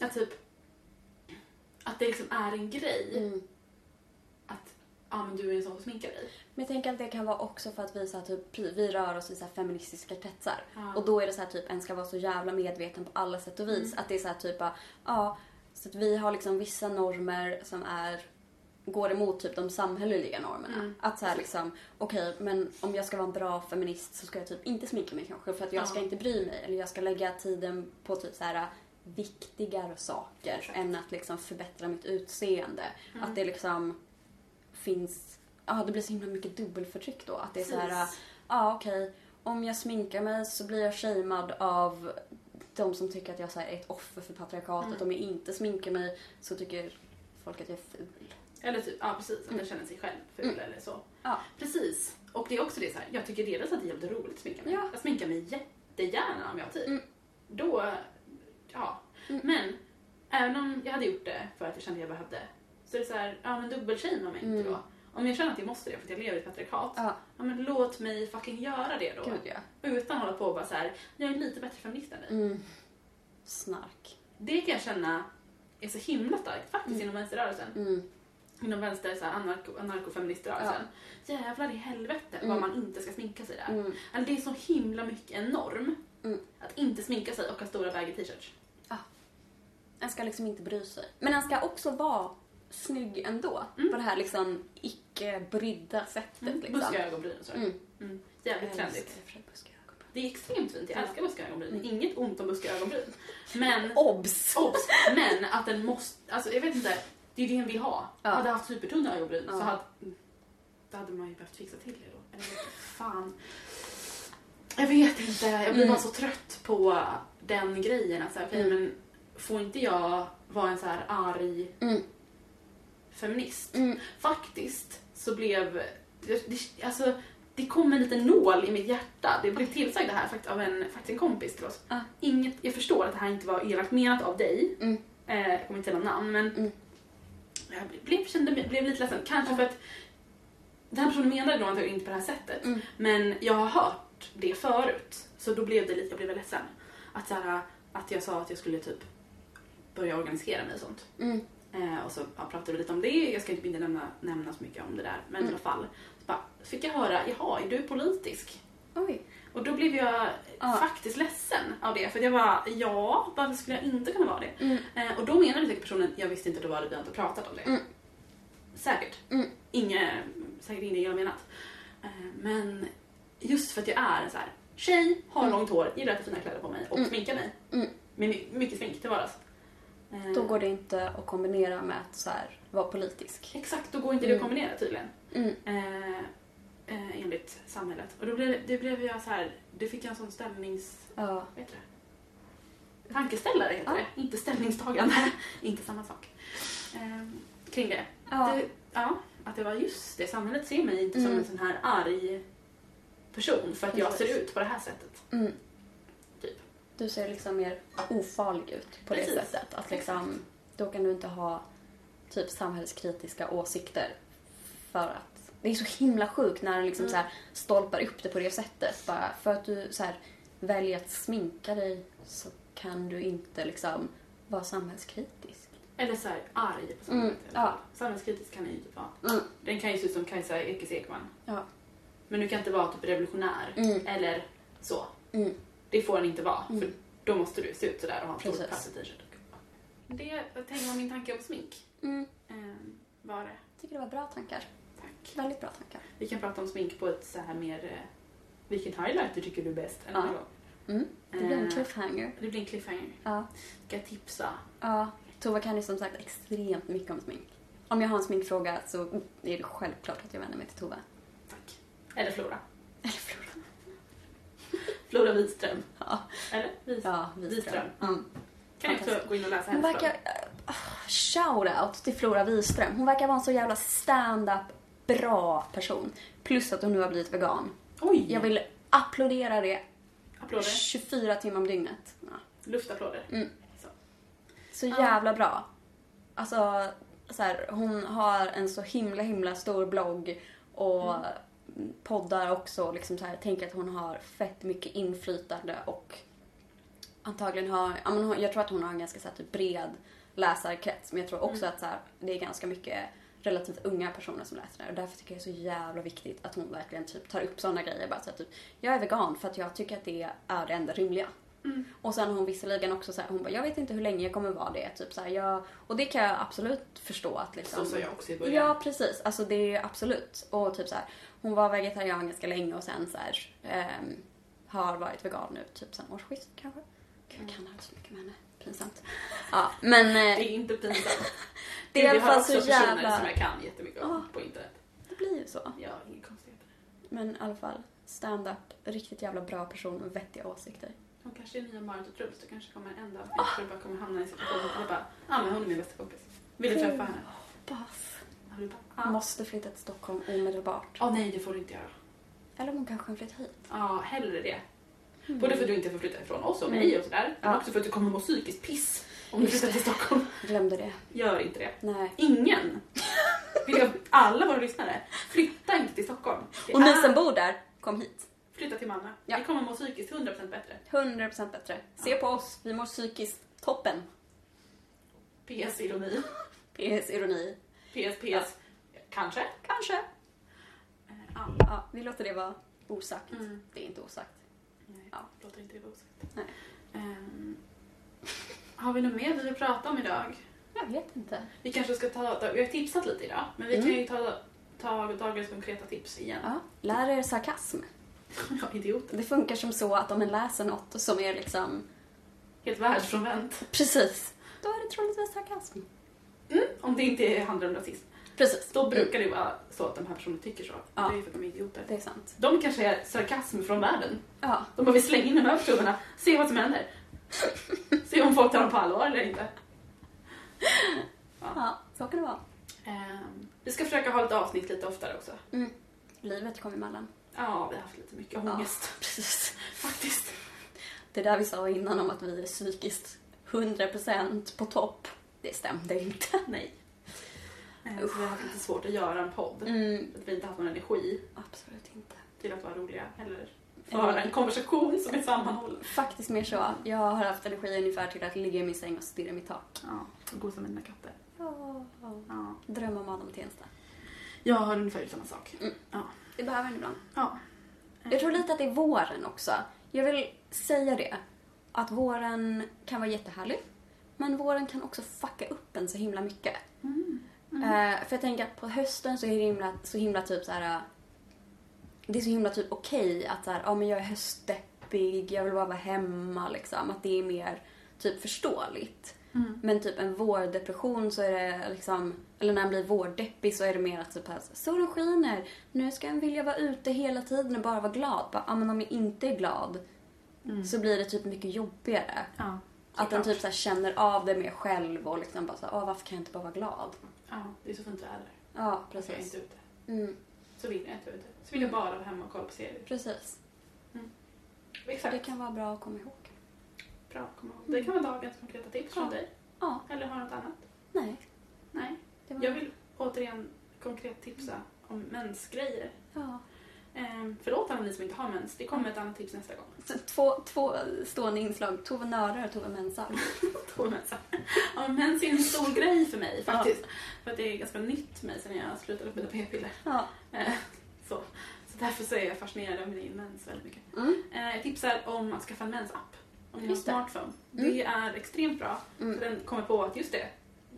Speaker 1: att typ att det liksom är en grej
Speaker 2: Mm.
Speaker 1: Ja men du är en sån som sminkar dig.
Speaker 2: Men jag tänker att det kan vara också för att vi, så här, typ, vi rör oss i så här, feministiska kretsar.
Speaker 1: Ja.
Speaker 2: Och då är det så här typ, en ska vara så jävla medveten på alla sätt och vis.
Speaker 1: Mm.
Speaker 2: Att det är så här typ, ja, så att vi har liksom vissa normer som är går emot typ de samhälleliga normerna.
Speaker 1: Mm.
Speaker 2: Att så här liksom, okej men om jag ska vara en bra feminist så ska jag typ inte sminka mig kanske för att jag
Speaker 1: Ja.
Speaker 2: ska inte bry mig. Eller jag ska lägga tiden på typ så här viktigare saker
Speaker 1: Exakt.
Speaker 2: än att liksom förbättra mitt utseende.
Speaker 1: Mm.
Speaker 2: Att det liksom finns, ja det blir så himla mycket dubbelförtryck då. Att det är så här, ja okej, om jag sminkar mig så blir jag shamead av de som tycker att jag här, är ett offer för patriarkatet.
Speaker 1: Mm.
Speaker 2: Om jag inte sminkar mig så tycker folk att jag är ful.
Speaker 1: Eller typ, ja precis, att
Speaker 2: Mm.
Speaker 1: den känner sig själv ful
Speaker 2: Mm.
Speaker 1: eller så.
Speaker 2: Ja.
Speaker 1: Precis. Och det är också det så här, jag tycker dels att det är jävligt roligt att sminka mig.
Speaker 2: Ja.
Speaker 1: Jag sminkar mig jättegärna om jag har tid.
Speaker 2: Mm.
Speaker 1: Då, ja.
Speaker 2: Mm.
Speaker 1: Men, även om jag hade gjort det för att jag kände att jag behövde, så är det så här, ja men dubbelshamea mig inte
Speaker 2: Mm.
Speaker 1: då. Om jag känner att jag måste det för att jag lever i ett patriarkat,
Speaker 2: Ja,
Speaker 1: ja men låt mig fucking göra det då.
Speaker 2: gud ja.
Speaker 1: Utan att hålla på och bara så här, jag är lite bättre feminist än dig.
Speaker 2: Mm. Snark.
Speaker 1: Det kan jag känna är så himla starkt faktiskt
Speaker 2: Mm.
Speaker 1: inom vänsterrörelsen.
Speaker 2: Mm.
Speaker 1: Inom vänster, så här, anarko, anarkofeministrörelsen. Jävlar i helvete
Speaker 2: Mm.
Speaker 1: vad man inte ska sminka sig där.
Speaker 2: Mm.
Speaker 1: Alltså, det är så himla mycket en norm
Speaker 2: Mm.
Speaker 1: att inte sminka sig och ha stora baggy t-shirts.
Speaker 2: En ska liksom inte bry sig. Men en ska också vara snygg ändå.
Speaker 1: Mm.
Speaker 2: På det här liksom icke-brydda sättet.
Speaker 1: Mm.
Speaker 2: Liksom.
Speaker 1: Buskiga ögonbryn och sådär.
Speaker 2: Mm.
Speaker 1: Mm. Jävligt trendigt. Det är extremt fint, jag
Speaker 2: Ja.
Speaker 1: älskar buskiga ögonbryn.
Speaker 2: Mm.
Speaker 1: Inget ont om buskiga ögonbryn. Men,
Speaker 2: Obs!
Speaker 1: obs, men att den måste, alltså jag vet inte, det är det en vill ha.
Speaker 2: Ja.
Speaker 1: Hade jag haft supertunna ögonbryn
Speaker 2: Ja.
Speaker 1: så hade, då hade man ju behövt fixa till det då. Eller jag vet inte, fan. Jag vet inte, jag blir
Speaker 2: Mm.
Speaker 1: bara så trött på den grejen. Alltså, okej,
Speaker 2: Mm.
Speaker 1: men får inte jag vara en så här arg
Speaker 2: Mm.
Speaker 1: Feminist?
Speaker 2: Mm.
Speaker 1: Faktiskt så blev det, alltså, det kom en liten nål i mitt hjärta. Det blev tillsagd det här faktiskt av en, faktiskt en kompis till oss.
Speaker 2: Ah.
Speaker 1: Inget, jag förstår att det här inte var elakt menat av dig.
Speaker 2: Mm.
Speaker 1: Eh, jag kommer inte säga namn men
Speaker 2: Mm.
Speaker 1: jag blev, kände, blev lite ledsen. Kanske för att den här personen menade nog antagligen inte på det här sättet.
Speaker 2: Mm.
Speaker 1: Men jag har hört det förut. Så då blev det lite, jag blev ledsen. Att, så här, att jag sa att jag skulle typ börja organisera mig och sånt.
Speaker 2: Mm.
Speaker 1: Eh, och så ja, pratade vi lite om det. Jag ska inte nämna, nämna så mycket om det där. Men
Speaker 2: Mm.
Speaker 1: i alla fall. Så bara, fick jag höra, jaha, är du politisk?
Speaker 2: Oj.
Speaker 1: Och då blev jag
Speaker 2: Ja.
Speaker 1: faktiskt ledsen av det. För jag var ja, varför skulle jag inte kunna vara det?
Speaker 2: Mm.
Speaker 1: Eh, och då menade säkert personen, jag visste inte att du var det, vi har inte pratat om det.
Speaker 2: Mm.
Speaker 1: Säkert.
Speaker 2: Mm.
Speaker 1: Inge, säkert inget illa menat. Eh, men just för att jag är en så här tjej, har
Speaker 2: Mm.
Speaker 1: långt hår, gillar att ha fina kläder på mig och
Speaker 2: Mm.
Speaker 1: sminkar mig.
Speaker 2: Mm.
Speaker 1: Med my- mycket smink till vardags. Eh,
Speaker 2: Då går det inte att kombinera med att så här, vara politisk.
Speaker 1: Exakt, då går inte det att
Speaker 2: Mm.
Speaker 1: kombinera tydligen.
Speaker 2: Mm.
Speaker 1: Eh, eh, enligt samhället. Och då blev, det blev jag så här, det fick jag en sån ställnings...
Speaker 2: Ja.
Speaker 1: Heter det? Tankeställare heter
Speaker 2: Ja.
Speaker 1: det, inte ställningstagande. <laughs> inte samma sak. Eh, kring det.
Speaker 2: Ja.
Speaker 1: det. Ja, att det var just det, samhället ser mig inte som
Speaker 2: Mm.
Speaker 1: en sån här arg person för att jag ser ut på det här sättet.
Speaker 2: Mm. Du ser liksom mer ofarlig ut på
Speaker 1: Precis.
Speaker 2: det sättet. Att liksom, då kan du inte ha typ samhällskritiska åsikter. För att det är så himla sjukt när du liksom
Speaker 1: Mm.
Speaker 2: så här stolpar upp det på det sättet. Bara för att du så här väljer att sminka dig så kan du inte liksom vara samhällskritisk.
Speaker 1: Eller så här arg på.
Speaker 2: Mm, ja.
Speaker 1: Samhällskritisk kan den ju typ vara.
Speaker 2: Mm.
Speaker 1: Den kan ju se ut som Kajsa Ekis Ekman.
Speaker 2: Ja.
Speaker 1: Men du kan inte vara typ revolutionär.
Speaker 2: Mm.
Speaker 1: Eller så. Det får den inte vara.
Speaker 2: Mm.
Speaker 1: För då måste du se ut sådär och ha en stor t-shirt. Det tänker var min tanke om smink.
Speaker 2: Mm.
Speaker 1: Ehm, var det.
Speaker 2: Jag tycker det var bra tankar.
Speaker 1: Tack.
Speaker 2: Väldigt bra tankar.
Speaker 1: Vi kan prata om smink på ett så här mer... eh, Vilken highlighter tycker du är bäst?
Speaker 2: Ja. Mm. Det blir en
Speaker 1: Eh,
Speaker 2: cliffhanger.
Speaker 1: Det blir en cliffhanger.
Speaker 2: Ja.
Speaker 1: Ska jag tipsa?
Speaker 2: Ja, Tova kan ju som sagt extremt mycket om smink. Om jag har en sminkfråga så är det självklart att jag vänder mig till Tova.
Speaker 1: Tack. Eller Flora.
Speaker 2: Eller Flora.
Speaker 1: Flora Widström.
Speaker 2: Ja,
Speaker 1: Eller?
Speaker 2: Ja
Speaker 1: Widström.
Speaker 2: Widström. Mm.
Speaker 1: Kan jag också gå in och läsa hennes
Speaker 2: verkar... Uh, Shoutout till Flora Wiström. Hon verkar vara en så jävla stand-up bra person. Plus att hon nu har blivit vegan.
Speaker 1: Oj!
Speaker 2: Jag vill applådera det
Speaker 1: Applåder.
Speaker 2: 24 timmar om dygnet. Ja.
Speaker 1: Luftapplåder.
Speaker 2: Mm.
Speaker 1: Så.
Speaker 2: Så jävla bra. Alltså, så här, hon har en så himla himla stor blogg och poddar också. Liksom så här, tänk att hon har fett mycket inflytande och antagligen har, jag tror att hon har en ganska så här, typ, bred läsarkrets. Men jag tror också
Speaker 1: Mm.
Speaker 2: att så här, det är ganska mycket relativt unga personer som läser det. Och därför tycker jag det är så jävla viktigt att hon verkligen typ, tar upp sådana grejer. Bara så här, typ, jag är vegan för att jag tycker att det är det enda rimliga.
Speaker 1: Mm.
Speaker 2: Och sen hon visserligen också så här, hon bara, jag vet inte hur länge jag kommer vara det. Typ så här, jag, och det kan jag absolut förstå att liksom.
Speaker 1: Så sa jag också i början.
Speaker 2: Ja, precis. Alltså det är absolut. Och typ så här, hon var vegetarian ganska länge och sen så här, ehm, har varit vegan nu typ sen årsskiftet kanske. Gud, jag kan inte så mycket med henne. Pinsamt. Ja, men
Speaker 1: Det
Speaker 2: eh,
Speaker 1: är inte pinsamt. <laughs>
Speaker 2: det är i alla fall så jävla...
Speaker 1: som jag kan jättemycket om
Speaker 2: Ja.
Speaker 1: på internet.
Speaker 2: Det blir ju så.
Speaker 1: Ja, inga konstigheter.
Speaker 2: Men i alla fall, stand-up, riktigt jävla bra person med vettiga åsikter.
Speaker 1: Hon kanske är nya Marit och Truls. Det kanske kommer en dag. Tror bara kommer hamna i en situation där jag bara, ja men hon är min bästa kompis. Vill du träffa henne?
Speaker 2: Hoppas.
Speaker 1: Och ja.
Speaker 2: Måste flytta till Stockholm omedelbart.
Speaker 1: Åh nej, det får du inte göra.
Speaker 2: Eller om hon kanske kan flytta hit.
Speaker 1: Ja, hellre det.
Speaker 2: Mm.
Speaker 1: Både för att du inte får flytta ifrån oss och mig och sådär. Men också för att du kommer må psykiskt piss om du flyttar till Stockholm.
Speaker 2: Glömde det.
Speaker 1: Gör inte det.
Speaker 2: Nej.
Speaker 1: Ingen. <laughs> Vill jag, alla våra lyssnare, flytta inte till Stockholm. Det
Speaker 2: Och ni
Speaker 1: är-
Speaker 2: som bor där, kom hit.
Speaker 1: Flytta till Malmö.
Speaker 2: Ja.
Speaker 1: Vi kommer må psykiskt 100% bättre.
Speaker 2: 100% bättre. Se på oss, vi mår psykiskt toppen.
Speaker 1: PS ironi. <laughs>
Speaker 2: PS ironi.
Speaker 1: PS PS. Kanske.
Speaker 2: Kanske.
Speaker 1: Eh, Ja.
Speaker 2: Ja, vi låter det vara osagt.
Speaker 1: Mm.
Speaker 2: Det är inte osagt.
Speaker 1: Nej,
Speaker 2: Ja.
Speaker 1: låter inte det vara osagt.
Speaker 2: Nej.
Speaker 1: Ehm, har vi något mer vi vill prata om idag?
Speaker 2: Jag vet inte.
Speaker 1: Vi kanske ska ta, vi har tipsat lite idag, men vi kan
Speaker 2: Mm.
Speaker 1: ju ta, ta dagens konkreta tips igen.
Speaker 2: Ja, lär er sarkasm. <laughs>
Speaker 1: Ja, idioter.
Speaker 2: Det funkar som så att om en läser något som är liksom
Speaker 1: Helt världsfrånvänt.
Speaker 2: precis, då är det troligtvis sarkasm.
Speaker 1: Mm, om det inte handlar om rasism.
Speaker 2: Precis.
Speaker 1: Då brukar det vara så att de här personerna tycker så.
Speaker 2: Ja.
Speaker 1: Det är ju för att de är idioter.
Speaker 2: Det är sant.
Speaker 1: De kanske är sarkasm från världen.
Speaker 2: Ja,
Speaker 1: De bara vill slänga in de här personerna, se vad som händer. <laughs> Se om folk tar dem på allvar eller inte.
Speaker 2: ja så kan det vara.
Speaker 1: Ehm, vi ska försöka ha ett avsnitt lite oftare också.
Speaker 2: Mm. Livet kom emellan.
Speaker 1: Ja, vi har haft lite mycket ångest. <laughs>
Speaker 2: Precis. <laughs>
Speaker 1: Faktiskt.
Speaker 2: Det där vi sa innan om att vi är psykiskt 100% på topp, det stämde inte. <laughs>
Speaker 1: Nej. Så vi har haft lite svårt att göra en podd.
Speaker 2: Mm,
Speaker 1: För att vi inte haft någon energi
Speaker 2: absolut inte.
Speaker 1: till att vara roliga. Eller föra en konversation som är sammanhållen.
Speaker 2: Faktiskt mer så. Jag har haft energi ungefär till att ligga i min säng och stirra i mitt tak.
Speaker 1: Ja, och gosa med dina katter.
Speaker 2: Ja.
Speaker 1: Ja.
Speaker 2: Drömma om Adam Tensta.
Speaker 1: Jag har ungefär samma sak.
Speaker 2: Mm.
Speaker 1: Ja.
Speaker 2: Det behöver en ibland.
Speaker 1: ja.
Speaker 2: Jag tror lite att det är våren också. Jag vill säga det. Att våren kan vara jättehärlig. Men våren kan också fucka upp en så himla mycket.
Speaker 1: Mm.
Speaker 2: Eh, för jag tänker att på hösten så är det himla, så himla typ så här. eh, Det är så himla typ okej att så här, ja men jag är höstdeppig, jag vill bara vara hemma liksom. Att det är mer typ förståeligt.
Speaker 1: Mm.
Speaker 2: Men typ en vårdepression så är det liksom, eller när man blir vårdeppig så är det mer att typ här, solen skiner, nu ska jag vilja vara ute hela tiden och bara vara glad. Bara, ja men om jag inte är glad
Speaker 1: Mm.
Speaker 2: så blir det typ mycket jobbigare.
Speaker 1: Ja,
Speaker 2: Att den typ så här känner av det mer själv och liksom bara så här, åh varför kan jag inte bara vara glad?
Speaker 1: Ja, det är så fint väder.
Speaker 2: Ja,
Speaker 1: Precis. Jag är inte ute.
Speaker 2: Mm,
Speaker 1: Så vill jag inte vara ute. Så vill jag bara vara hemma och kolla på serier.
Speaker 2: precis.
Speaker 1: Exakt.
Speaker 2: Det kan vara bra att komma ihåg.
Speaker 1: Bra, kom ihåg. Det kan vara dagens konkreta tips från
Speaker 2: Ja.
Speaker 1: dig.
Speaker 2: Ja,
Speaker 1: Eller har något annat?
Speaker 2: nej.
Speaker 1: Nej. Jag vill återigen konkret tipsa om mensgrejer.
Speaker 2: Ja.
Speaker 1: Ehm, förlåt alla ni som inte har mens. Det kommer ett annat tips nästa gång.
Speaker 2: Så Två, två stående inslag. Tove nördar och Tove mensar. <laughs>
Speaker 1: Två mensar. Ja, mens är en stor grej för mig faktiskt. För att det är ganska nytt för mig sen jag slutade med p-piller.
Speaker 2: Ja.
Speaker 1: Eh, så. så därför så är jag fascinerad av min mens väldigt mycket.
Speaker 2: Mm.
Speaker 1: Eh, jag tipsar om att skaffa en mensapp.
Speaker 2: Just det.
Speaker 1: smartphone.
Speaker 2: Mm.
Speaker 1: Det är extremt bra.
Speaker 2: Mm.
Speaker 1: För den kommer på att just det,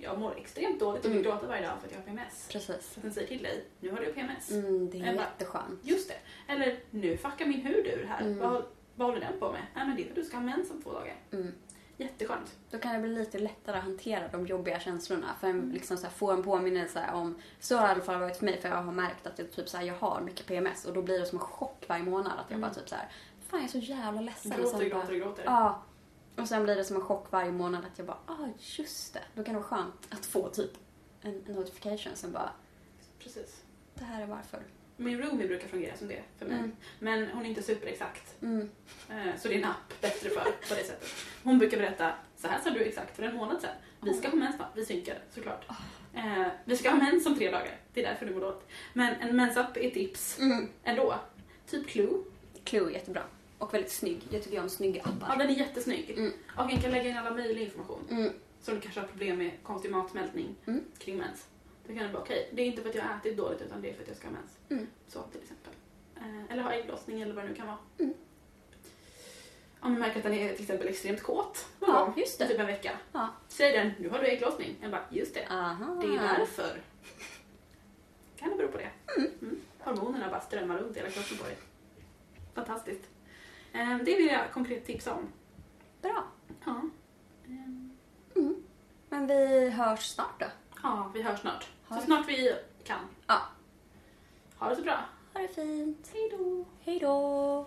Speaker 1: jag mår extremt dåligt och vill
Speaker 2: Mm.
Speaker 1: gråta varje dag för att jag har PMS.
Speaker 2: Precis.
Speaker 1: Så den säger till dig, nu har du PMS.
Speaker 2: Mm, det är jätteskönt.
Speaker 1: Just det. Eller, nu fuckar min hud ur här.
Speaker 2: Mm.
Speaker 1: Vad, vad håller den på med? Nej men det är för att du ska ha mens om två dagar.
Speaker 2: Mm.
Speaker 1: Jätteskönt.
Speaker 2: Då kan det bli lite lättare att hantera de jobbiga känslorna. För
Speaker 1: Mm.
Speaker 2: liksom så här, få en påminnelse om, så har det i alla fall varit för mig för jag har märkt att jag, typ så här, jag har mycket PMS och då blir det som en chock varje månad att jag
Speaker 1: Mm.
Speaker 2: bara typ så här, fan jag är så jävla ledsen.
Speaker 1: Gråter,
Speaker 2: Sen
Speaker 1: gråter,
Speaker 2: bara,
Speaker 1: gråter.
Speaker 2: Ja. Och sen blir det som en chock varje månad att jag bara, ah just det. Då kan det vara skönt att få typ en, en notification som bara,
Speaker 1: Precis.
Speaker 2: det här är varför.
Speaker 1: Min roomie brukar fungera som det för mig.
Speaker 2: Mm.
Speaker 1: Men hon är inte superexakt.
Speaker 2: Mm.
Speaker 1: Eh, Så det är en app bättre för på det sättet. Hon brukar berätta, så här sa du exakt för en månad sedan. Vi ska ha mens vi synkar såklart. Eh, vi ska ha mens om tre dagar, det är därför du mår dåligt. Men en mensapp är tips
Speaker 2: Mm.
Speaker 1: ändå. Typ Clue.
Speaker 2: Clue är jättebra. Och väldigt snygg. Jag tycker om snygga
Speaker 1: Ja,
Speaker 2: appar.
Speaker 1: den är jättesnygg.
Speaker 2: Mm.
Speaker 1: Och den kan lägga in alla möjliga information.
Speaker 2: Mm.
Speaker 1: Så du kanske har problem med konstig matsmältning
Speaker 2: Mm.
Speaker 1: kring mens. Då kan du bara, okej, det är inte för att jag har ätit dåligt utan det är för att jag ska ha mens.
Speaker 2: Mm.
Speaker 1: Så till exempel. Eh, eller ha ägglossning eller vad det nu kan vara.
Speaker 2: Mm.
Speaker 1: Om du märker att den är till exempel extremt kåt någon
Speaker 2: Ja,
Speaker 1: gång,
Speaker 2: just det.
Speaker 1: typ en vecka.
Speaker 2: Ja.
Speaker 1: Säger den, nu har du ägglossning. Jag bara, just det.
Speaker 2: Aha.
Speaker 1: Det är därför. Kan det bero på det? Mm. Hormonerna bara strömmar runt i hela kroppen på dig. Fantastiskt. Eh, det vill jag konkret tipsa om.
Speaker 2: Bra.
Speaker 1: Ja. Ehm,
Speaker 2: Mm. Men vi hörs snart då.
Speaker 1: Ja, vi hörs snart. Så snart vi kan.
Speaker 2: Ja.
Speaker 1: Ha det så bra.
Speaker 2: Ha det fint.
Speaker 1: Hej då.
Speaker 2: Hej då.